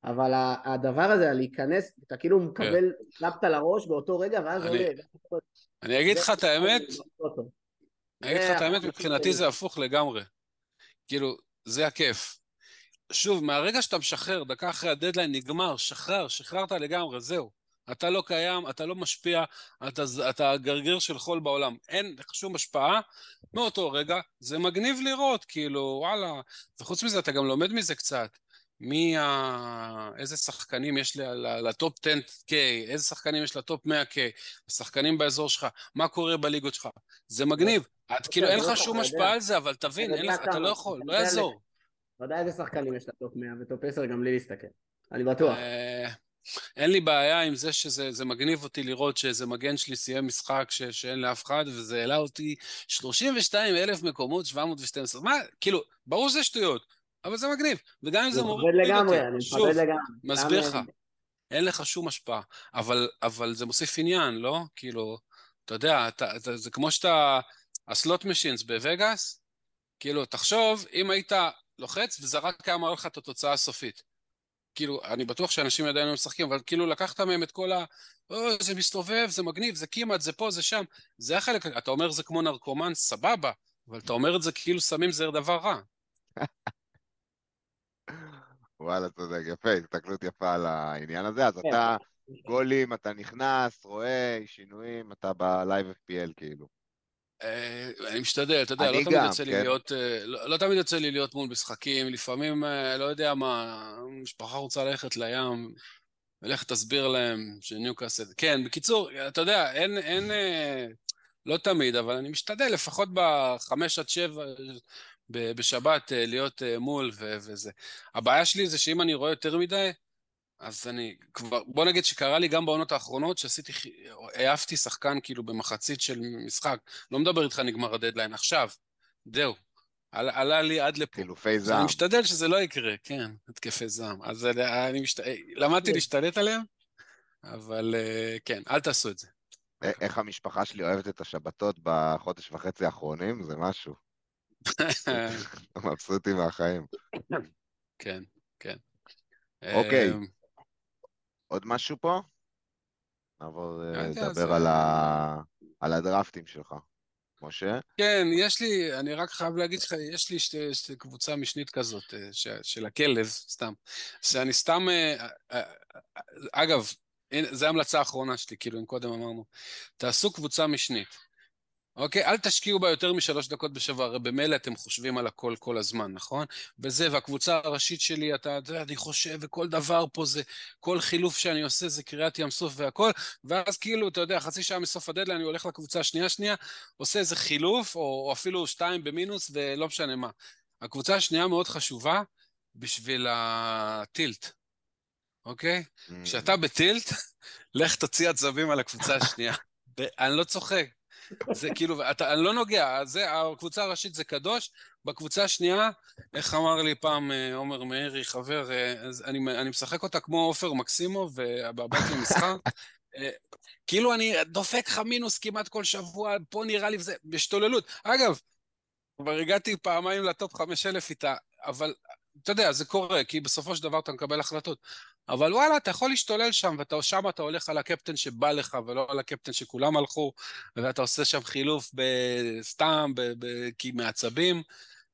אבל הדבר הזה, להיכנס, אתה כאילו מקבל קלפת לראש באותו רגע, ואז עולה.
אני אגיד לך את האמת, אני אגיד לך את האמת, מבחינתי זה הפוך לגמרי. כאילו, זה הכיף. שוב, מהרגע שאתה משחרר, דקה אחרי הדדליין נגמר, שחרר, שחררת לגמרי, זהו. אתה לא קיים, אתה לא משפיע, אתה, אתה גרגיר של חול בעולם. אין לך שום השפעה מאותו רגע, זה מגניב לראות, כאילו, וואלה. וחוץ מזה, אתה גם לומד מזה קצת. מי ה... איזה שחקנים יש לטופ 10K, איזה שחקנים יש לטופ 100K, השחקנים באזור שלך, מה קורה בליגות שלך. זה מגניב. את כאילו, אין לך שום השפעה על זה, אבל תבין, אתה לא יכול, לא יעזור.
אתה יודע איזה שחקנים יש לטופ 100 וטופ 10 גם בלי להסתכל. אני בטוח. אה,
אין לי בעיה עם זה שזה מגניב אותי לראות שאיזה מגן שלי סיים משחק ש, שאין לאף אחד, וזה העלה אותי 32 אלף מקומות, 712. מה, כאילו, ברור שזה שטויות. אבל זה מגניב, וגם אם זה
מוריד אותי, לגמרי, אני מכבד לגמרי.
מסביר לך, אין לך שום השפעה, אבל, אבל זה מוסיף עניין, לא? כאילו, אתה יודע, אתה, אתה, זה כמו שאתה, הסלוט משינס בווגאס, כאילו, תחשוב, אם היית לוחץ וזרק היה מראה לך את התוצאה הסופית. כאילו, אני בטוח שאנשים עדיין לא משחקים, אבל כאילו לקחת מהם את כל ה... או, זה מסתובב, זה מגניב, זה כמעט, זה פה, זה שם. זה החלק, אתה אומר זה כמו נרקומן, סבבה, אבל אתה אומר את זה כאילו סמים זה דבר רע.
וואלה, צודק, יפה, הסתכלות יפה על העניין הזה. אז כן. אתה גולים, אתה נכנס, רואה שינויים, אתה בלייב FPL כאילו.
אה, אני משתדל, אתה יודע, לא תמיד יוצא לי כן. להיות, אה, לא, לא תמיד יוצא לי להיות מול משחקים, לפעמים, אה, לא יודע מה, משפחה רוצה ללכת לים, ולך תסביר להם שניוקאסל, כן, בקיצור, אתה יודע, אין, אין, לא תמיד, אבל אני משתדל לפחות בחמש עד שבע, בשבת אה, להיות אה, מול ו- וזה. הבעיה שלי זה שאם אני רואה יותר מדי, אז אני כבר, בוא נגיד שקרה לי גם בעונות האחרונות, שעשיתי, העפתי שחקן כאילו במחצית של משחק, לא מדבר איתך נגמר הדדליין, עכשיו, זהו, על, עלה לי עד לפה.
חילופי זעם.
אני משתדל שזה לא יקרה, כן, התקפי זעם. אז אני משת... למדתי כן. להשתלט עליהם, אבל אה, כן, אל תעשו את זה.
איך המשפחה שלי אוהבת את השבתות בחודש וחצי האחרונים, זה משהו. מבסוטי מהחיים.
כן, כן.
אוקיי. אמ, עוד משהו פה? נעבור אה, לדבר על הדרפטים שלך. משה?
כן, יש לי, אני רק חייב להגיד לך, יש לי שתי, שתי קבוצה משנית כזאת, אה, ש, של הכלב, סתם, שאני סתם, אה, אגב, זו ההמלצה האחרונה שלי, כאילו, אם קודם אמרנו, תעשו קבוצה משנית. אוקיי? אל תשקיעו בה יותר משלוש דקות בשבוע, הרי במילא אתם חושבים על הכל כל הזמן, נכון? וזה, והקבוצה הראשית שלי, אתה יודע, אני חושב, וכל דבר פה זה, כל חילוף שאני עושה זה קריאת ים סוף והכל, ואז כאילו, אתה יודע, חצי שעה מסוף הדדליין, אני הולך לקבוצה השנייה שנייה, עושה איזה חילוף, או, או אפילו שתיים במינוס, ולא משנה מה. הקבוצה השנייה מאוד חשובה בשביל הטילט, אוקיי? כשאתה mm. בטילט, לך תוציא עצבים על הקבוצה השנייה. אני לא צוחק. זה כאילו, אתה, אני לא נוגע, זה, הקבוצה הראשית זה קדוש, בקבוצה השנייה, איך אמר לי פעם אה, עומר מאירי, חבר, אה, אני, אני משחק אותה כמו עופר מקסימוב, בבית למסחר, אה, כאילו אני דופק לך מינוס כמעט כל שבוע, פה נראה לי וזה, בהשתוללות. אגב, כבר הגעתי פעמיים לטופ 5,000 איתה, אבל אתה יודע, זה קורה, כי בסופו של דבר אתה מקבל החלטות. אבל וואלה, אתה יכול להשתולל שם, ושם אתה הולך על הקפטן שבא לך, ולא על הקפטן שכולם הלכו, ואתה עושה שם חילוף סתם, כי מעצבים,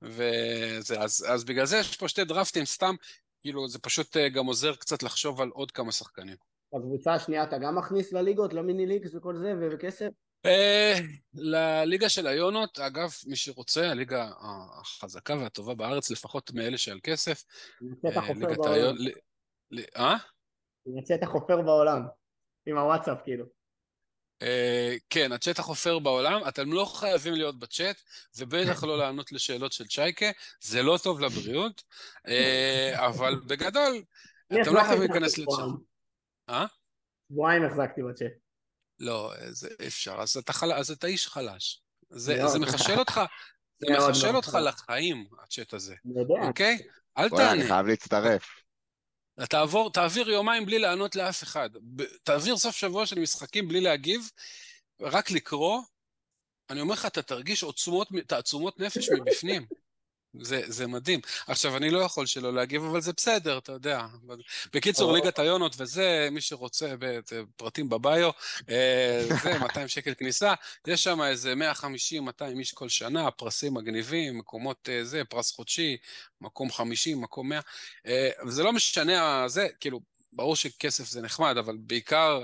וזה, אז, אז בגלל זה יש פה שתי דרפטים סתם, כאילו, זה פשוט אה, גם עוזר קצת לחשוב על עוד כמה שחקנים.
בקבוצה השנייה אתה גם מכניס לליגות, לא מיני ליגס וכל זה, וכסף?
אה, לליגה של היונות, אגב, מי שרוצה, הליגה החזקה והטובה בארץ, לפחות מאלה שעל כסף.
יצאת החופר בעולם.
אה?
יצאת החופר בעולם, עם הוואטסאפ כאילו.
אה, כן, הצ'אט החופר בעולם, אתם לא חייבים להיות בצ'אט, ובטח לא לענות לשאלות של צ'ייקה, זה לא טוב לבריאות, אה, אבל בגדול, אתם לא חייבים להיכנס לצ'אט.
אה? שבועיים החזקתי בצ'אט.
לא, זה אפשר, אז אתה, חל... אז אתה איש חלש. זה, זה מחשל אותך, זה מחשל אותך לחיים, הצ'אט הזה. אוקיי? אל תענה.
אני חייב להצטרף.
תעבור, תעביר יומיים בלי לענות לאף אחד. תעביר סוף שבוע של משחקים בלי להגיב, רק לקרוא. אני אומר לך, אתה תרגיש עוצמות, תעצומות נפש מבפנים. זה, זה מדהים. עכשיו, אני לא יכול שלא להגיב, אבל זה בסדר, אתה יודע. בקיצור, ליגת היונות וזה, מי שרוצה, פרטים בביו, אה, זה 200 שקל כניסה, יש שם איזה 150-200 איש כל שנה, פרסים מגניבים, מקומות אה, זה, פרס חודשי, מקום 50, מקום 100. אה, וזה לא משנה, זה, כאילו, ברור שכסף זה נחמד, אבל בעיקר...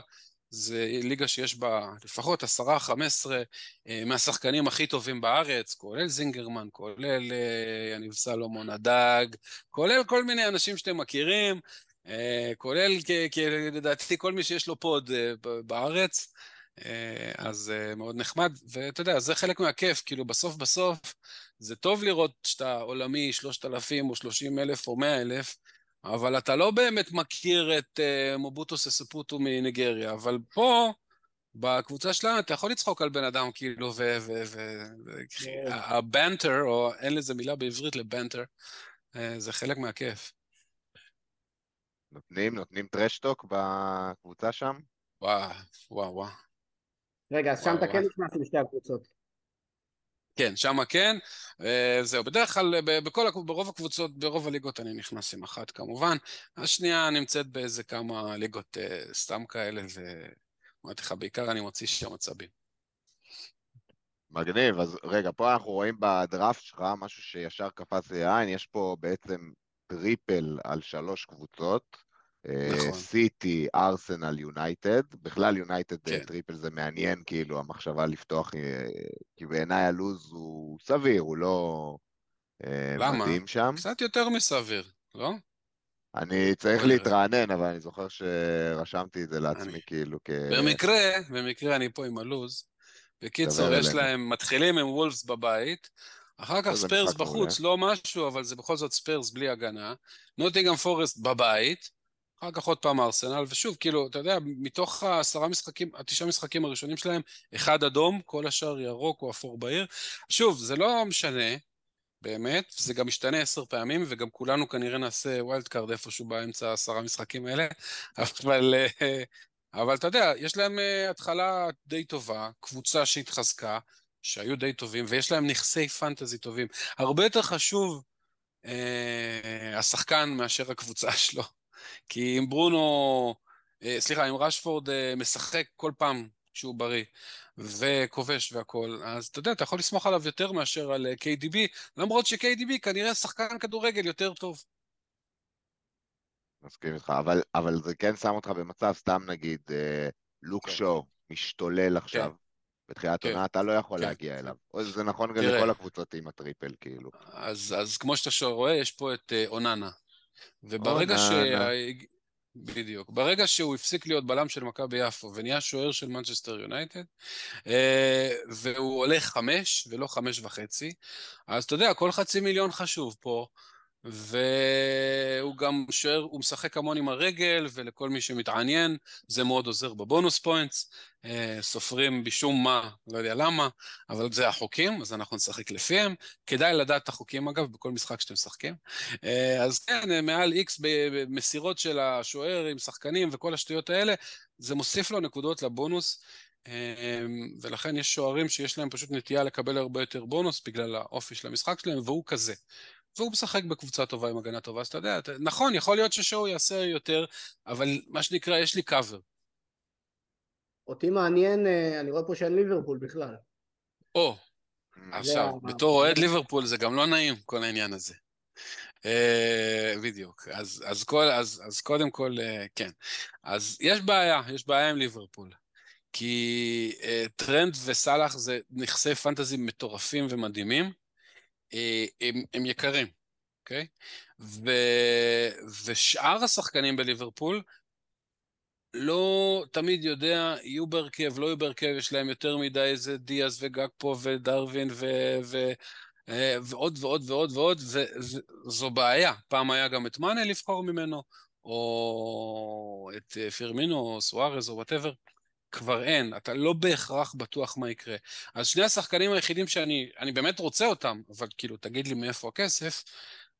זה ליגה שיש בה לפחות עשרה, חמש עשרה אה, מהשחקנים הכי טובים בארץ, כולל זינגרמן, כולל אה, יניב סלומון הדג, כולל כל מיני אנשים שאתם מכירים, אה, כולל, לדעתי, כל מי שיש לו פוד בארץ, אז מאוד נחמד, ואתה יודע, זה חלק מהכיף, כאילו בסוף בסוף זה טוב לראות שאתה עולמי 3,000 או 30 אלף או 100 אלף, אבל אתה לא באמת מכיר את uh, מובוטו סספוטו מניגריה, אבל פה, בקבוצה שלנו, אתה יכול לצחוק על בן אדם, כאילו, והבנטר, כן. או אין לזה מילה בעברית לבנטר, uh, זה חלק מהכיף.
נותנים, נותנים טרשטוק בקבוצה שם?
וואו, וואו, וואו.
רגע, אז שם אתה כן נכנס לשתי הקבוצות.
כן, שמה כן. אה, זהו, בדרך כלל, בכל, ברוב הקבוצות, ברוב הליגות אני נכנס עם אחת כמובן. השנייה נמצאת באיזה כמה ליגות אה, סתם כאלה, ואמרתי לך, בעיקר אני מוציא שם עצבים.
מגניב, אז רגע, פה אנחנו רואים בדראפט שלך משהו שישר קפץ לי עין, יש פה בעצם triple על שלוש קבוצות. נכון. סיטי, ארסנל, יונייטד. בכלל יונייטד אה, כן. triple זה מעניין, כאילו, המחשבה לפתוח, אה, כי בעיניי הלוז הוא סביר, הוא לא אה, למה? מדהים שם.
קצת יותר מסביר, לא?
אני צריך להתרענן, אבל אני זוכר שרשמתי את זה לעצמי, אני... כאילו, כ...
במקרה, במקרה אני פה עם הלוז. בקיצור, יש אלינו. להם, מתחילים עם וולפס בבית, אחר כך ספרס בחוץ, לא משהו, אבל זה בכל זאת ספרס בלי הגנה. נוטינגהאם פורסט בבית, אחר כך עוד פעם ארסנל, ושוב, כאילו, אתה יודע, מתוך העשרה משחקים, התשעה משחקים הראשונים שלהם, אחד אדום, כל השאר ירוק או אפור בעיר. שוב, זה לא משנה, באמת, זה גם משתנה עשר פעמים, וגם כולנו כנראה נעשה wild card איפשהו באמצע העשרה משחקים האלה, אבל, אה, אבל אתה יודע, יש להם אה, התחלה די טובה, קבוצה שהתחזקה, שהיו די טובים, ויש להם נכסי פנטזי טובים. הרבה יותר חשוב אה, השחקן מאשר הקבוצה שלו. כי אם ברונו, אה, סליחה, אם רשפורד אה, משחק כל פעם שהוא בריא וכובש והכול, אז אתה יודע, אתה יכול לסמוך עליו יותר מאשר על אה, KDB, למרות ש-KDB כנראה שחקן כדורגל יותר טוב.
מסכים איתך, אבל, אבל זה כן שם אותך במצב, סתם נגיד, לוק שואו. שואו משתולל עכשיו. כן. בתחילת כן, עונה אתה לא יכול כן. להגיע אליו. זה נכון גם לכל הקבוצות עם ה triple, כאילו.
אז, אז כמו שאתה רואה, יש פה את אוננה, וברגע ש... בדיוק. ברגע שהוא הפסיק להיות בלם של מכבי יפו ונהיה שוער של מנצ'סטר יונייטד, אה, והוא עולה חמש ולא חמש וחצי, אז אתה יודע, כל חצי מיליון חשוב פה, והוא גם שוער, הוא משחק המון עם הרגל, ולכל מי שמתעניין, זה מאוד עוזר בבונוס פוינטס. אה, סופרים בשום מה, לא יודע למה, אבל זה החוקים, אז אנחנו נשחק לפיהם. כדאי לדעת את החוקים, אגב, בכל משחק שאתם משחקים. אה, אז כן, מעל איקס במסירות של השוער עם שחקנים וכל השטויות האלה, זה מוסיף לו נקודות לבונוס. אה, ולכן יש שוערים שיש להם פשוט נטייה לקבל הרבה יותר בונוס בגלל האופי של המשחק שלהם, והוא כזה. והוא משחק בקבוצה טובה עם הגנה טובה, אז אתה יודע, נכון, יכול להיות ששואו יעשה יותר, אבל מה שנקרא, יש לי קאבר.
אותי מעניין, אה, אני רואה פה שאין ליברפול בכלל.
או, עכשיו, בתור אוהד ליברפול זה גם לא נעים, כל העניין הזה. אה, בדיוק. אז, אז, כל, אז, אז קודם כל, אה, כן. אז יש בעיה, יש בעיה עם ליברפול. כי אה, טרנט וסאלח זה נכסי פנטזי מטורפים ומדהימים. אה, הם, הם יקרים, אוקיי? ו, ושאר השחקנים בליברפול לא תמיד יודע, יהיו בהרכב, לא יהיו בהרכב, יש להם יותר מדי איזה דיאז וגאקפו ודרווין ו... ו אה, ועוד ועוד ועוד ועוד, וזו בעיה. פעם היה גם את מאנה לבחור ממנו, או את אה, פירמינו, או סוארז, או whatever. כבר אין, אתה לא בהכרח בטוח מה יקרה. אז שני השחקנים היחידים שאני באמת רוצה אותם, אבל כאילו, תגיד לי מאיפה הכסף,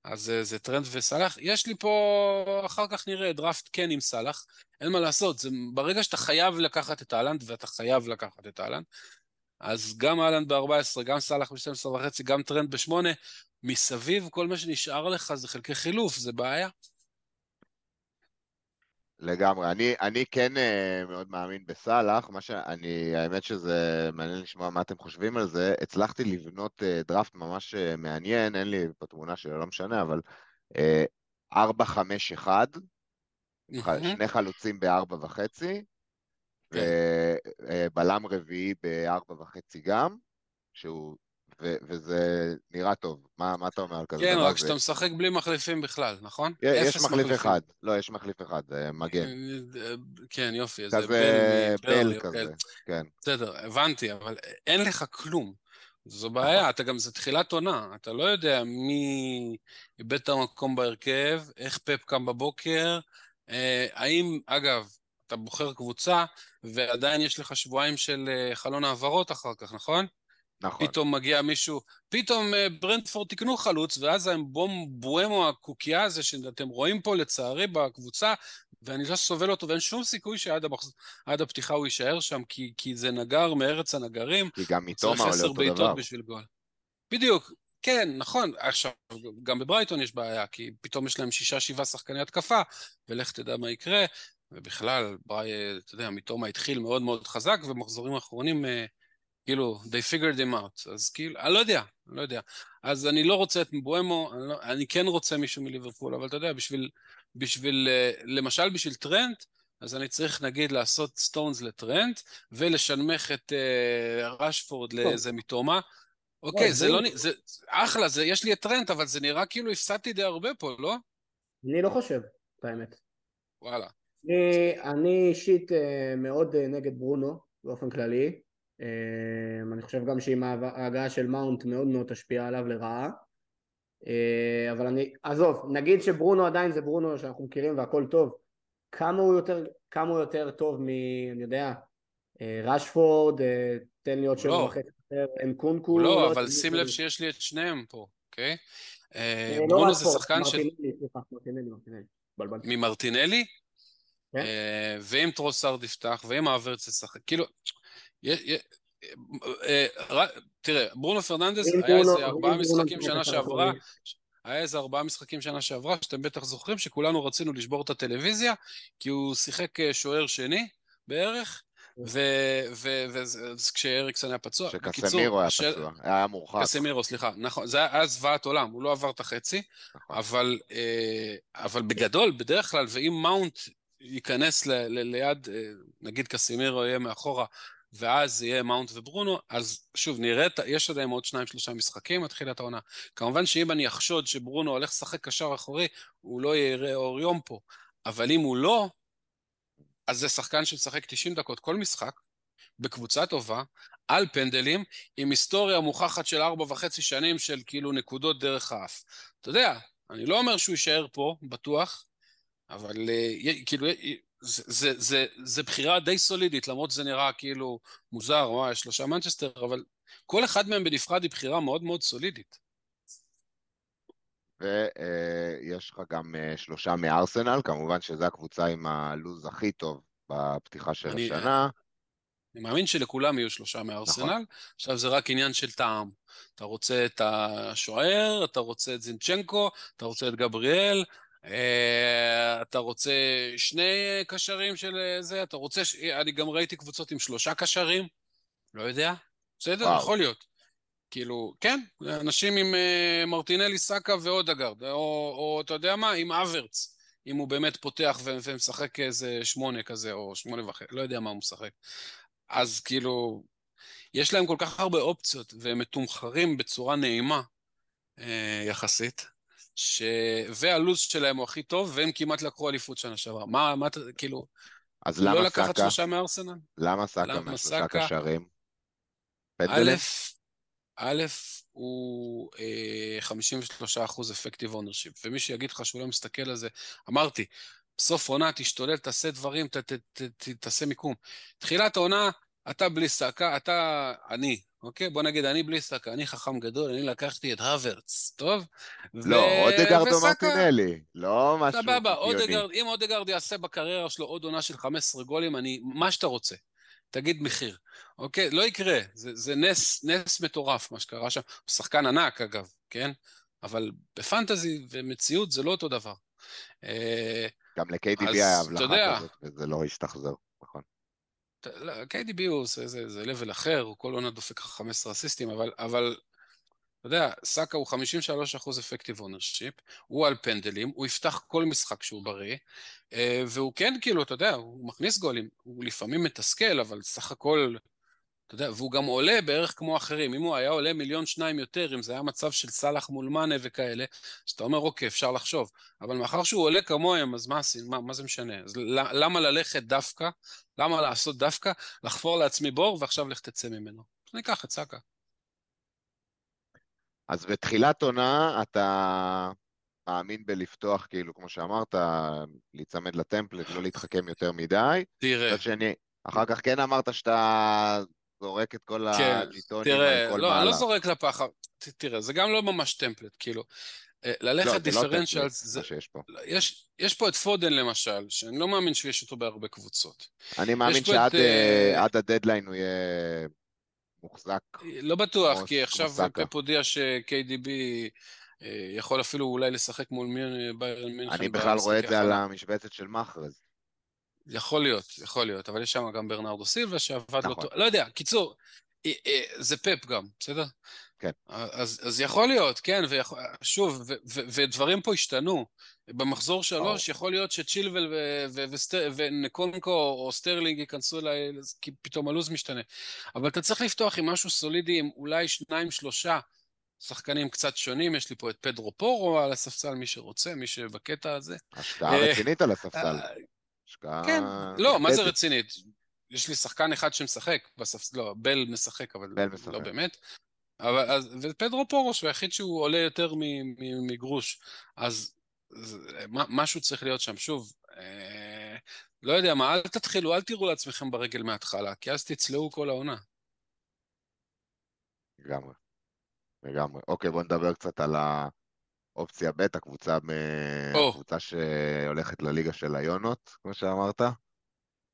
אז אה, זה טרנט וסאלח. יש לי פה, אחר כך נראה, דראפט כן עם סאלח, אין מה לעשות, זה ברגע שאתה חייב לקחת את האלנד, ואתה חייב לקחת את האלנד, אז גם האלנד ב-14, גם סאלח ב-12 וחצי, גם טרנט ב-8, מסביב כל מה שנשאר לך זה חלקי חילוף, זה בעיה.
לגמרי. אני, אני כן אה, מאוד מאמין בסאלח, מה שאני, האמת שזה מעניין לשמוע מה אתם חושבים על זה. הצלחתי לבנות אה, draft ממש אה, מעניין, אין לי פה תמונה שלו, לא משנה, אבל uh, 4-5-1, שני חלוצים ב-4 וחצי, כן. ובלם רביעי ב-4 וחצי גם, שהוא ו- וזה נראה טוב. מה, מה אתה אומר על כזה
כן, דבר? כן, רק שאתה משחק בלי מחליפים בכלל, נכון?
יש מחליף מחליפים. אחד. לא, יש מחליף אחד, מגן.
כן, יופי.
כזה בל, בל כזה, כן.
בסדר, הבנתי, אבל אין לך כלום. זו בעיה, אתה גם, זה תחילת עונה, אתה לא יודע מי איבד את המקום בהרכב, איך פפ קם בבוקר, אה, האם, אגב, אתה בוחר קבוצה, ועדיין יש לך שבועיים של אה, חלון העברות אחר כך, נכון?
נכון.
פתאום מגיע מישהו, פתאום אה, ברנדפורד תקנו חלוץ, ואז בום בואמו הקוקייה הזה שאתם רואים פה לצערי בקבוצה, ואני לא סובל אותו, ואין שום סיכוי שעד המחז... הפתיחה הוא יישאר שם, כי, כי זה נגר מארץ הנגרים.
כי גם מתומה עולה אותו דבר.
בשביל גול. בדיוק, כן, נכון. עכשיו, גם בברייטון יש בעיה, כי פתאום יש להם שישה, שבעה שחקני התקפה, ולך תדע מה יקרה. ובכלל, ברי, אתה יודע, מתומה התחיל מאוד מאוד חזק, ומחזורים האחרונים אה, כאילו, they figured him out. אז כאילו, אני לא יודע, אני לא יודע. אז אני לא רוצה את מבואמו, אני, לא, אני כן רוצה מישהו מליברפול, אבל אתה יודע, בשביל, בשביל, אה, למשל בשביל טרנט, אז אני צריך נגיד לעשות סטונס לטרנט, ולשנמך את אה, רשפורד לאיזה מיטומה. אוקיי, זה לא, זה אחלה, זה, יש לי את טרנט, אבל זה נראה כאילו הפסדתי די הרבה פה, לא?
אני לא חושב, את האמת.
וואלה.
אני אישית אה, מאוד נגד ברונו, באופן כללי. אמ, אני חושב גם שעם ההגעה של מאונט מאוד מאוד תשפיע עליו לרעה אה, אבל אני, עזוב, נגיד שברונו עדיין זה ברונו שאנחנו מכירים והכל טוב כמה הוא יותר, כמה הוא יותר טוב מ... אני יודע, אה, רשפורד, אה, תן לי עוד שבע
לא.
וחצי יותר, אנקונקו
לא, לא אבל שים לב שיש לי את שניהם פה, אוקיי? לא ברונו זה שחקן של... ממרטינלי? כן. ואם טרוסארד יפתח, ואם אברץ ישחק, כאילו, תראה, ברונו פרננדס היה איזה ארבעה משחקים שנה שעברה, היה איזה ארבעה משחקים שנה שעברה, שאתם בטח זוכרים, שכולנו רצינו לשבור את הטלוויזיה, כי הוא שיחק אה, שוער שני בערך, וכשאריקסון היה פצוע.
שקסמירו היה פצוע, היה מורחק.
קסמירו, סליחה, נכון, זה היה זוועת עולם, הוא לא עבר את החצי, נכון. אה, אבל בגדול, בדרך כלל, ואם מאונט ייכנס ליד, נגיד קסמירו יהיה מאחורה, ואז יהיה מאונט וברונו, אז שוב, נראה, יש עדיין עוד שניים שלושה משחקים עד תחילת העונה. כמובן שאם אני אחשוד שברונו הולך לשחק קשר אחורי, הוא לא יראה אור יום פה. אבל אם הוא לא, אז זה שחקן שמשחק 90 דקות כל משחק, בקבוצה טובה, על פנדלים, עם היסטוריה מוכחת של ארבע וחצי שנים של כאילו נקודות דרך האף. אתה יודע, אני לא אומר שהוא יישאר פה, בטוח, אבל כאילו, זה, זה, זה, זה בחירה די סולידית, למרות שזה נראה כאילו מוזר, וואי, שלושה מנצ'סטר, אבל כל אחד מהם בנפרד היא בחירה מאוד מאוד סולידית.
ויש לך גם שלושה מארסנל, כמובן שזו הקבוצה עם הלו"ז הכי טוב בפתיחה של אני, השנה.
אני מאמין שלכולם יהיו שלושה מארסנל, נכון. עכשיו זה רק עניין של טעם. אתה רוצה את השוער, אתה רוצה את זינצ'נקו, אתה רוצה את גבריאל, אה, אתה רוצה שני קשרים של זה, אתה רוצה, ש... אני גם ראיתי קבוצות עם שלושה קשרים, לא יודע, בסדר, וואו. יכול להיות. כאילו, כן, אנשים עם מרטינלי, סאקה ואודגרד, או, או אתה יודע מה, עם אברץ, אם הוא באמת פותח ו- ומשחק איזה שמונה כזה, או שמונה וחצי, לא יודע מה הוא משחק. אז כאילו, יש להם כל כך הרבה אופציות, והם מתומחרים בצורה נעימה אה, יחסית, ש... והלו"ז שלהם הוא הכי טוב, והם כמעט לקחו אליפות שנה שעברה. מה, מה, כאילו...
אז למה
לא
סאקה?
לקחת שלושה מארסנל?
למה סאקה מהשלושה קשרים?
א', א', הוא אה, 53% effective ownership, ומי שיגיד לך שהוא לא מסתכל על זה, אמרתי, בסוף עונה תשתולל, תעשה דברים, ת, ת, ת, ת, תעשה מיקום. תחילת העונה, אתה בלי סאקה, אתה, אני, אוקיי? בוא נגיד, אני בלי סאקה, אני חכם גדול, אני לקחתי את הוורץ, טוב?
לא, ו... אודגרד או מרטינלי, לא משהו.
סבבה, אודגרד, אם אודגרד יעשה בקריירה שלו עוד עונה של 15 גולים, אני, מה שאתה רוצה. תגיד מחיר, אוקיי? לא יקרה, זה, זה נס, נס מטורף מה שקרה שם. הוא שחקן ענק אגב, כן? אבל בפנטזי ומציאות זה לא אותו דבר.
אה, גם ל-KDB היה הבלחה כזאת, וזה לא השתחזר, נכון.
לא, KDB הוא זה, זה, זה level אחר, הוא כל עונה דופק 15 אסיסטים, אבל, אבל אתה יודע, סאקה הוא 53% effective ownership, הוא על פנדלים, הוא יפתח כל משחק שהוא בריא, אה, והוא כן, כאילו, אתה יודע, הוא מכניס גולים, הוא לפעמים מתסכל, אבל סך הכל, אתה יודע, והוא גם עולה בערך כמו אחרים. אם הוא היה עולה מיליון שניים יותר, אם זה היה מצב של סאלח מול מאנה וכאלה, אז אתה אומר, אוקיי, אפשר לחשוב. אבל מאחר שהוא עולה כמוהם, אז מה, מה, מה זה משנה? אז למה ללכת דווקא? למה לעשות דווקא? לחפור לעצמי בור ועכשיו לך תצא ממנו. אז אני אקח את סאקה.
אז בתחילת עונה אתה מאמין בלפתוח, כאילו, כמו שאמרת, להיצמד לטמפלט, לא להתחכם יותר מדי.
תראה.
שני, אחר כך כן אמרת שאתה זורק את כל כן, הג'יטונים
על כל לא, מהלך. אני לא זורק לפח, תראה, זה גם לא ממש טמפלט, כאילו. אה, ללכת לא, דיפרנציאל, לא שיש פה. יש, יש פה את פודן למשל, שאני לא מאמין שיש אותו בהרבה קבוצות.
אני מאמין שעד את, uh, הדדליין הוא יהיה מוחזק.
לא בטוח, כי עכשיו פפ הודיע ש-KDB יכול אפילו אולי לשחק מול ביירן מינכן.
אני בכלל רואה את זה על המשבצת של מחרז.
יכול להיות, יכול להיות, אבל יש שם גם ברנרדו סילבה שעבד לא נכון. לא טוב, לא יודע, קיצור, אה, אה, זה פפ גם, בסדר?
כן.
אז, אז יכול להיות, כן, ויכול, שוב, ו, ו, ודברים פה השתנו. במחזור שלוש יכול להיות שצ'ילוול ונקונקו או סטרלינג ייכנסו אליי, כי פתאום הלו"ז משתנה. אבל אתה צריך לפתוח עם משהו סולידי, עם אולי שניים, שלושה שחקנים קצת שונים. יש לי פה את פדרו פורו על הספסל, מי שרוצה, מי שבקטע הזה.
השקעה רצינית על הספסל.
השקעה... כן, לא, מה זה רצינית? יש לי שחקן אחד שמשחק בספסל, לא, בל משחק, אבל בל משחק. לא באמת. אבל, אז, ופדרו פורו שהוא היחיד שהוא עולה יותר מגרוש. אז משהו צריך להיות שם. שוב, אה, לא יודע מה, אל תתחילו, אל תראו לעצמכם ברגל מההתחלה, כי אז תצלעו כל העונה.
לגמרי. לגמרי. אוקיי, בוא נדבר קצת על האופציה ב', הקבוצה, ב... הקבוצה שהולכת לליגה של היונות, כמו שאמרת.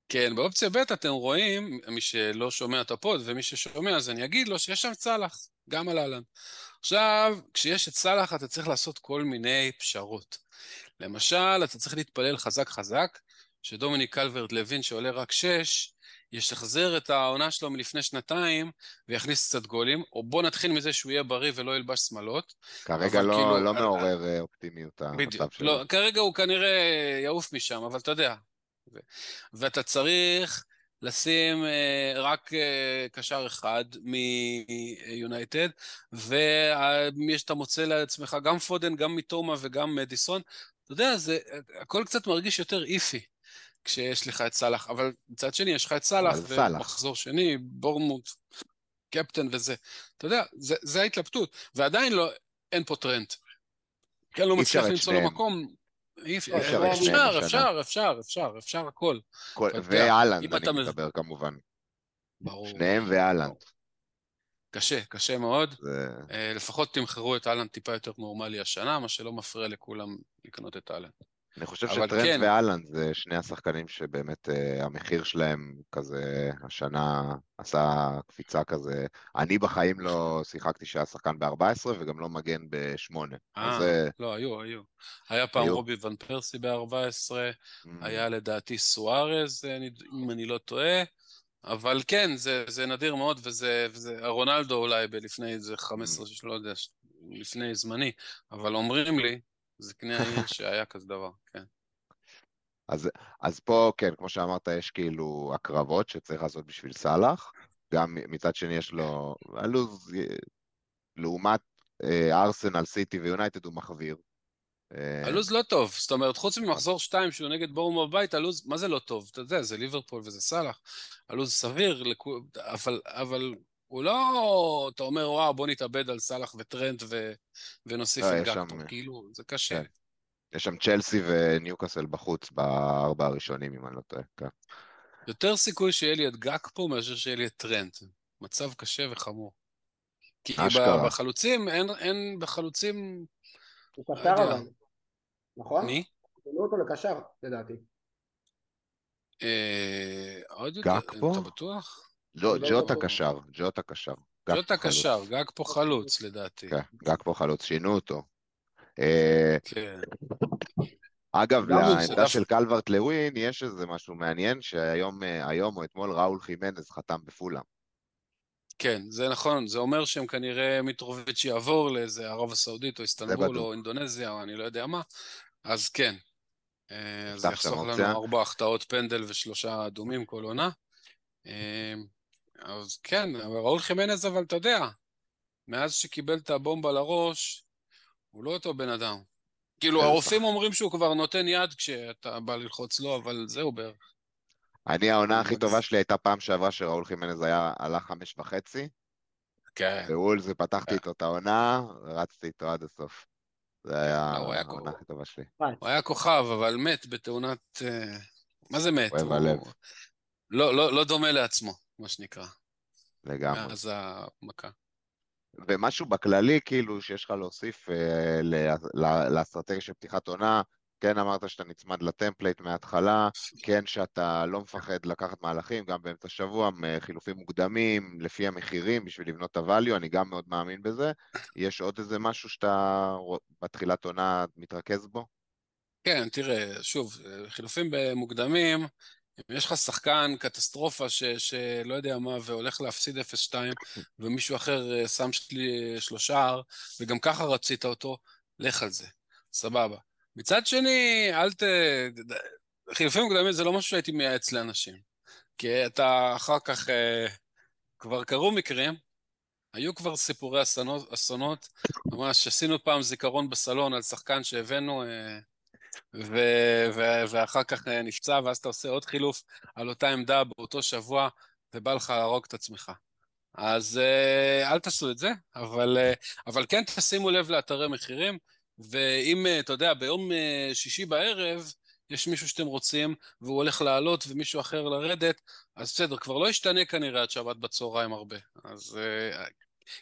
כן, באופציה ב' אתם רואים, מי שלא שומע את הפוד ומי ששומע, אז אני אגיד לו שיש שם צלח, גם על אהלן. עכשיו, כשיש את סלאח אתה צריך לעשות כל מיני פשרות. למשל, אתה צריך להתפלל חזק חזק, שדומיניק קלברט לוין שעולה רק שש, ישחזר את העונה שלו מלפני שנתיים ויכניס קצת גולים, או בוא נתחיל מזה שהוא יהיה בריא ולא ילבש שמאלות.
כרגע לא, כאילו, לא מעורר אה, אופטימיות
המצב שלו. לא, כרגע הוא כנראה יעוף משם, אבל אתה יודע. ו- ואתה צריך לשים uh, רק uh, קשר אחד מיונייטד, ואתה מוצא לעצמך גם פודן, גם מיטומה וגם מדיסון. אתה יודע, זה, הכל קצת מרגיש יותר iffy כשיש לך את סאלח, אבל מצד שני יש לך את סאלח, ומחזור שני, בורנמות', קפטן וזה. אתה יודע, זה, זה ההתלבטות, ועדיין לא, אין פה טרנט. כן, לא מצליח למצוא לו. מקום. אפשר,
שניהם
אפשר. אפשר, אפשר, אפשר, אפשר, הכל.
ואלנד, אני מדבר כמובן.
ברור.
שניהם ואלנד.
קשה, קשה מאוד.
זה...
אה, לפחות תמכרו את אהלן טיפה יותר נורמלי השנה, מה שלא מפריע לכולם לקנות את אהלן.
אני חושב
אבל
שטרנט
כן.
ואלנד זה שני השחקנים שבאמת אה, המחיר שלהם כזה השנה עשה קפיצה כזה. אני בחיים לא שיחקתי שהיה שחקן ב-14 וגם לא מגן ב-8. אז
אה,
זה...
לא, היו, היו. היה פעם
היו.
רובי ון פרסי ב-14,
Mm,
היה לדעתי סוארז, אה, אם אני לא טועה, אבל כן, זה, זה נדיר מאוד, וזה, וזה רונלדו אולי בלפני איזה 15,
Mm.
לא יודע, לפני זמני, אבל אומרים לי, זה קנה העיר שהיה כזה דבר, כן.
אז, אז פה, כן, כמו שאמרת, יש כאילו הקרבות שצריך לעשות בשביל סאלח. גם מצד שני יש לו... הלו"ז, לעומת אה, ארסנל, סיטי ויונייטד הוא מחוויר. אה,
הלו"ז לא טוב, זאת אומרת, חוץ ממחזור 2 שהוא נגד בורמו בבית, הלו"ז, מה זה לא טוב? אתה יודע, זה ליברפול וזה סאלח, הלו"ז סביר, אבל, אבל הוא לא, אתה אומר, וואו, בוא נתאבד על סאלח וטרנט ו, ונוסיף
לא,
את גקפו,
שם-
כאילו, זה קשה.
כן. יש שם צ'לסי וניוקאסל בחוץ בארבע הראשונים, אם אני לא טועה. כן.
יותר סיכוי שיהיה לי את גקפו מאשר שיהיה לי את טרנט. מצב קשה וחמור. כי
אשכרה.
בחלוצים, אין, אין בחלוצים...
הוא
לא
קשר
יודע.
אבל, נכון?
מי?
פינו אותו לקשר, לדעתי.
אה, עוד יותר? אתה בטוח?
לא, ג'וטה. קשר, ג'וטה קשר.
ג'וטה. קשר, גקפו חלוץ לדעתי.
כן, גקפו חלוץ, שינו אותו. אה,
כן.
אגב, לעמדה. של קלוורט לווין יש איזה משהו מעניין, שהיום אה, היום או אתמול ראול חימנז חתם בפולה.
כן, זה נכון, זה אומר שהם כנראה מיטרוביץ' יעבור לאיזה ערב הסעודית או איסטנבול. או אינדונזיה או אני לא יודע מה, אז כן. אה, זה יחסוך לנו. ארבע החטאות פנדל ושלושה אדומים כל עונה. אה, אז כן, אבל ראול חימנז, אבל אתה יודע, מאז שקיבל את הבומבה לראש, הוא לא אותו בן אדם. כאילו,
כן,
הרופאים אומרים שהוא כבר נותן יד כשאתה בא ללחוץ לו, אבל זהו בערך.
אני, העונה הכי טובה
זה-
שלי הייתה פעם שעברה שראול חימנז היה, עלה חמש וחצי,
כן.
ווולס, פתחתי איתו את העונה, רצתי איתו עד הסוף. זה היה
לא, היה
העונה הכי טובה שלי.
הוא היה כוכב, אבל מת בתאונת... אה, מה זה מת?
כואב
הוא-
הלב.
לא, לא, לא דומה לעצמו, מה שנקרא,
לגמרי.
מאז המכה.
ומשהו בכללי, כאילו, שיש לך להוסיף אה, לאסטרטגיה של פתיחת עונה, כן אמרת שאתה נצמד ל template מההתחלה, כן שאתה לא מפחד לקחת מהלכים, גם באמצע השבוע, חילופים מוקדמים, לפי המחירים, בשביל לבנות את ה value, אני גם מאוד מאמין בזה. יש עוד איזה משהו שאתה בתחילת עונה מתרכז בו?
כן, תראה, שוב, חילופים במוקדמים, אם יש לך שחקן קטסטרופה ש, שלא יודע מה והולך להפסיד 0-2 ומישהו אחר אה, שם שלי שלושה, וגם ככה רצית אותו, לך על זה, סבבה. מצד שני, אל ת... חילופים מוקדמים זה לא משהו שהייתי מייעץ לאנשים. כי אתה אחר כך, אה, כבר קרו מקרים, היו כבר סיפורי אסונות, ממש עשינו פעם זיכרון בסלון על שחקן שהבאנו, אה, ו- ו- ואחר כך אה, נפצע, ואז אתה עושה עוד חילוף על אותה עמדה באותו שבוע, ובא לך להרוג את עצמך. אז אה, אל תעשו את זה, אבל, אה, אבל כן תשימו לב לאתרי מחירים, ואם, אתה יודע, ביום שישי בערב, יש מישהו שאתם רוצים, והוא הולך לעלות ומישהו אחר לרדת, אז בסדר, כבר לא ישתנה כנראה עד שבת בצהריים הרבה. אז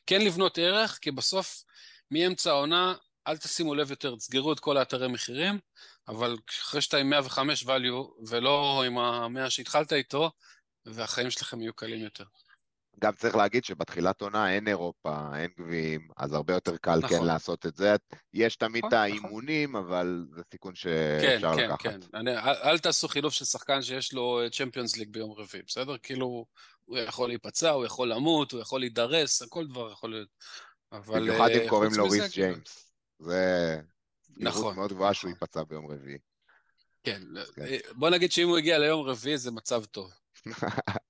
כן לבנות ערך, כי בסוף, מאמצע העונה, אל תשימו לב יותר, תסגרו את כל האתרי מחירים, אבל אחרי שאתה עם 105 value, ולא עם ה-100 שהתחלת איתו, והחיים שלכם יהיו קלים יותר.
גם צריך להגיד שבתחילת עונה אין אירופה, אין גביעים, אז הרבה יותר קל
נכון.
כן לעשות את זה. יש תמיד את
נכון,
האימונים, אבל זה סיכון
כן,
שאפשר
כן,
לקחת.
כן. אני, אל, אל תעשו חילוף של שחקן שיש לו צ'מפיונס ליג ביום רביעי, בסדר? כאילו, הוא יכול להיפצע, הוא יכול למות, הוא יכול להידרס, כל דבר יכול להיות. אבל
במיוחד
אה,
אם קוראים
חוץ
לו ריס
כאילו-
ג'יימס. זה
נכון,
מאוד גבוהה שהוא
נכון.
ייפצע ביום רביעי.
כן,
כן.
אה, בוא נגיד שאם הוא הגיע ליום רביעי זה מצב טוב.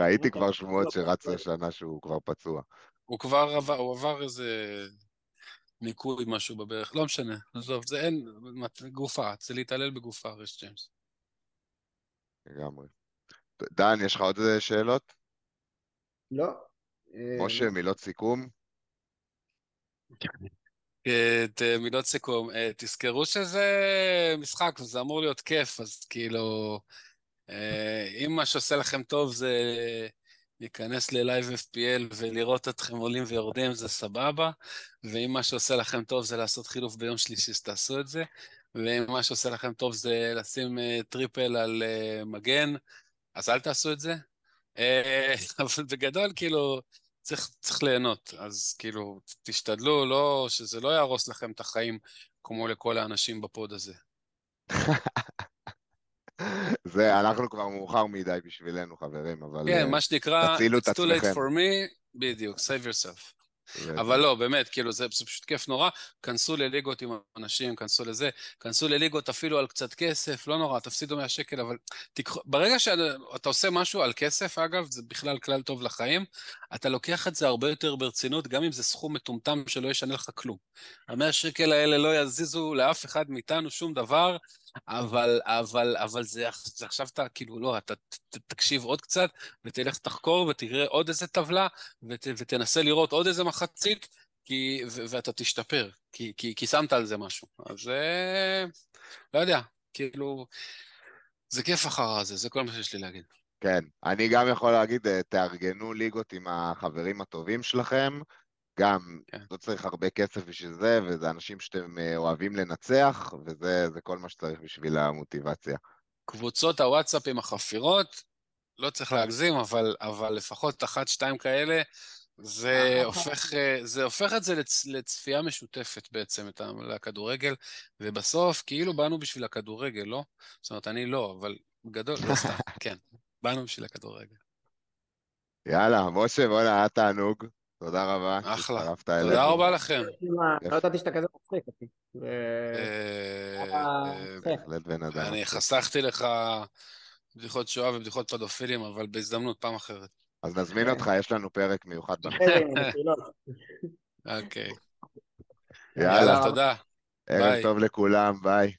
ראיתי כבר שמועות
לא
שרצו
פצוע.
השנה שהוא כבר פצוע.
הוא כבר עבר, הוא עבר איזה ניקוי משהו בברך, לא משנה, עזוב, זה אין, גופה, זה להתעלל בגופה, ריס ג'יימס.
לגמרי. דן, יש לך עוד איזה שאלות?
לא. אה,
משה, מילות סיכום?
את אה, מילות סיכום. אה, תזכרו שזה משחק וזה אמור להיות כיף, אז כאילו, אה, אם מה שעושה לכם טוב זה להיכנס ל Live FPL ולראות אתכם עולים ויורדים, זה סבבה, ואם מה שעושה לכם טוב זה לעשות חילוף ביום שלישי, אז תעשו את זה, ואם מה שעושה לכם טוב זה לשים triple על מגן, אז אל תעשו את זה. אבל בגדול, כאילו, צריך, צריך ליהנות, אז כאילו, תשתדלו, לא, שזה לא יהרוס לכם את החיים כמו לכל האנשים בפוד הזה.
זה, אנחנו כבר מאוחר מדי בשבילנו, חברים, אבל...
כן, מה שנקרא,
תצילו את
it's too late for me, בדיוק, save yourself. אבל לא, באמת, כאילו, זה, זה פשוט כיף נורא. כנסו לליגות עם אנשים, כנסו לזה, כנסו לליגות אפילו על קצת כסף, לא נורא, תפסידו 100 שקל, אבל תיקחו, ברגע שאתה עושה משהו על כסף, אגב, זה בכלל כלל טוב לחיים, אתה לוקח את זה הרבה יותר ברצינות, גם אם זה סכום מטומטם שלא ישנה לך כלום. המאה שקל האלה לא יזיזו לאף אחד מאיתנו שום דבר, אבל, אבל, אבל זה, זה עכשיו אתה, כאילו, לא, אתה ת, תקשיב עוד קצת, ותלך תחקור ותראה עוד איזה טבלה, ות, ותנסה לראות עוד איזה מחצית, כי, ו, ואתה תשתפר, כי, כי, כי שמת על זה משהו. אז אה, לא יודע, כאילו, זה כיף אחר הזה, זה כל מה שיש לי להגיד.
כן, אני גם יכול להגיד, אה, תארגנו ליגות עם החברים הטובים שלכם, גם
כן.
לא צריך הרבה כסף בשביל זה, וזה אנשים שאתם אה, אוהבים לנצח, וזה זה כל מה שצריך בשביל המוטיבציה.
קבוצות הוואטסאפ עם החפירות, לא צריך להגזים, אבל, אבל לפחות אחת, שתיים כאלה, זה הופך, אה, זה הופך את זה לצ, לצפייה משותפת בעצם, את ה- לכדורגל, ובסוף כאילו באנו בשביל הכדורגל, לא? זאת אומרת, אני לא, אבל בגדול, לא סתם, כן, באנו בשביל הכדורגל.
יאללה, משה, בוא'נה, היה תענוג. תודה רבה
אחלה. תודה רבה לכם.
לא ידעתי שאתה כזה מצחיק אותי.
אה,
אה,
בהחלט בן אדם.
אני חסכתי לך בדיחות שואה ובדיחות פדופילים, אבל בהזדמנות, פעם אחרת.
אז נזמין אותך, יש לנו פרק מיוחד בנושא.
אחרי זה, מחילות.
אוקיי.
יאללה,
תודה.
ערב. טוב לכולם, ביי.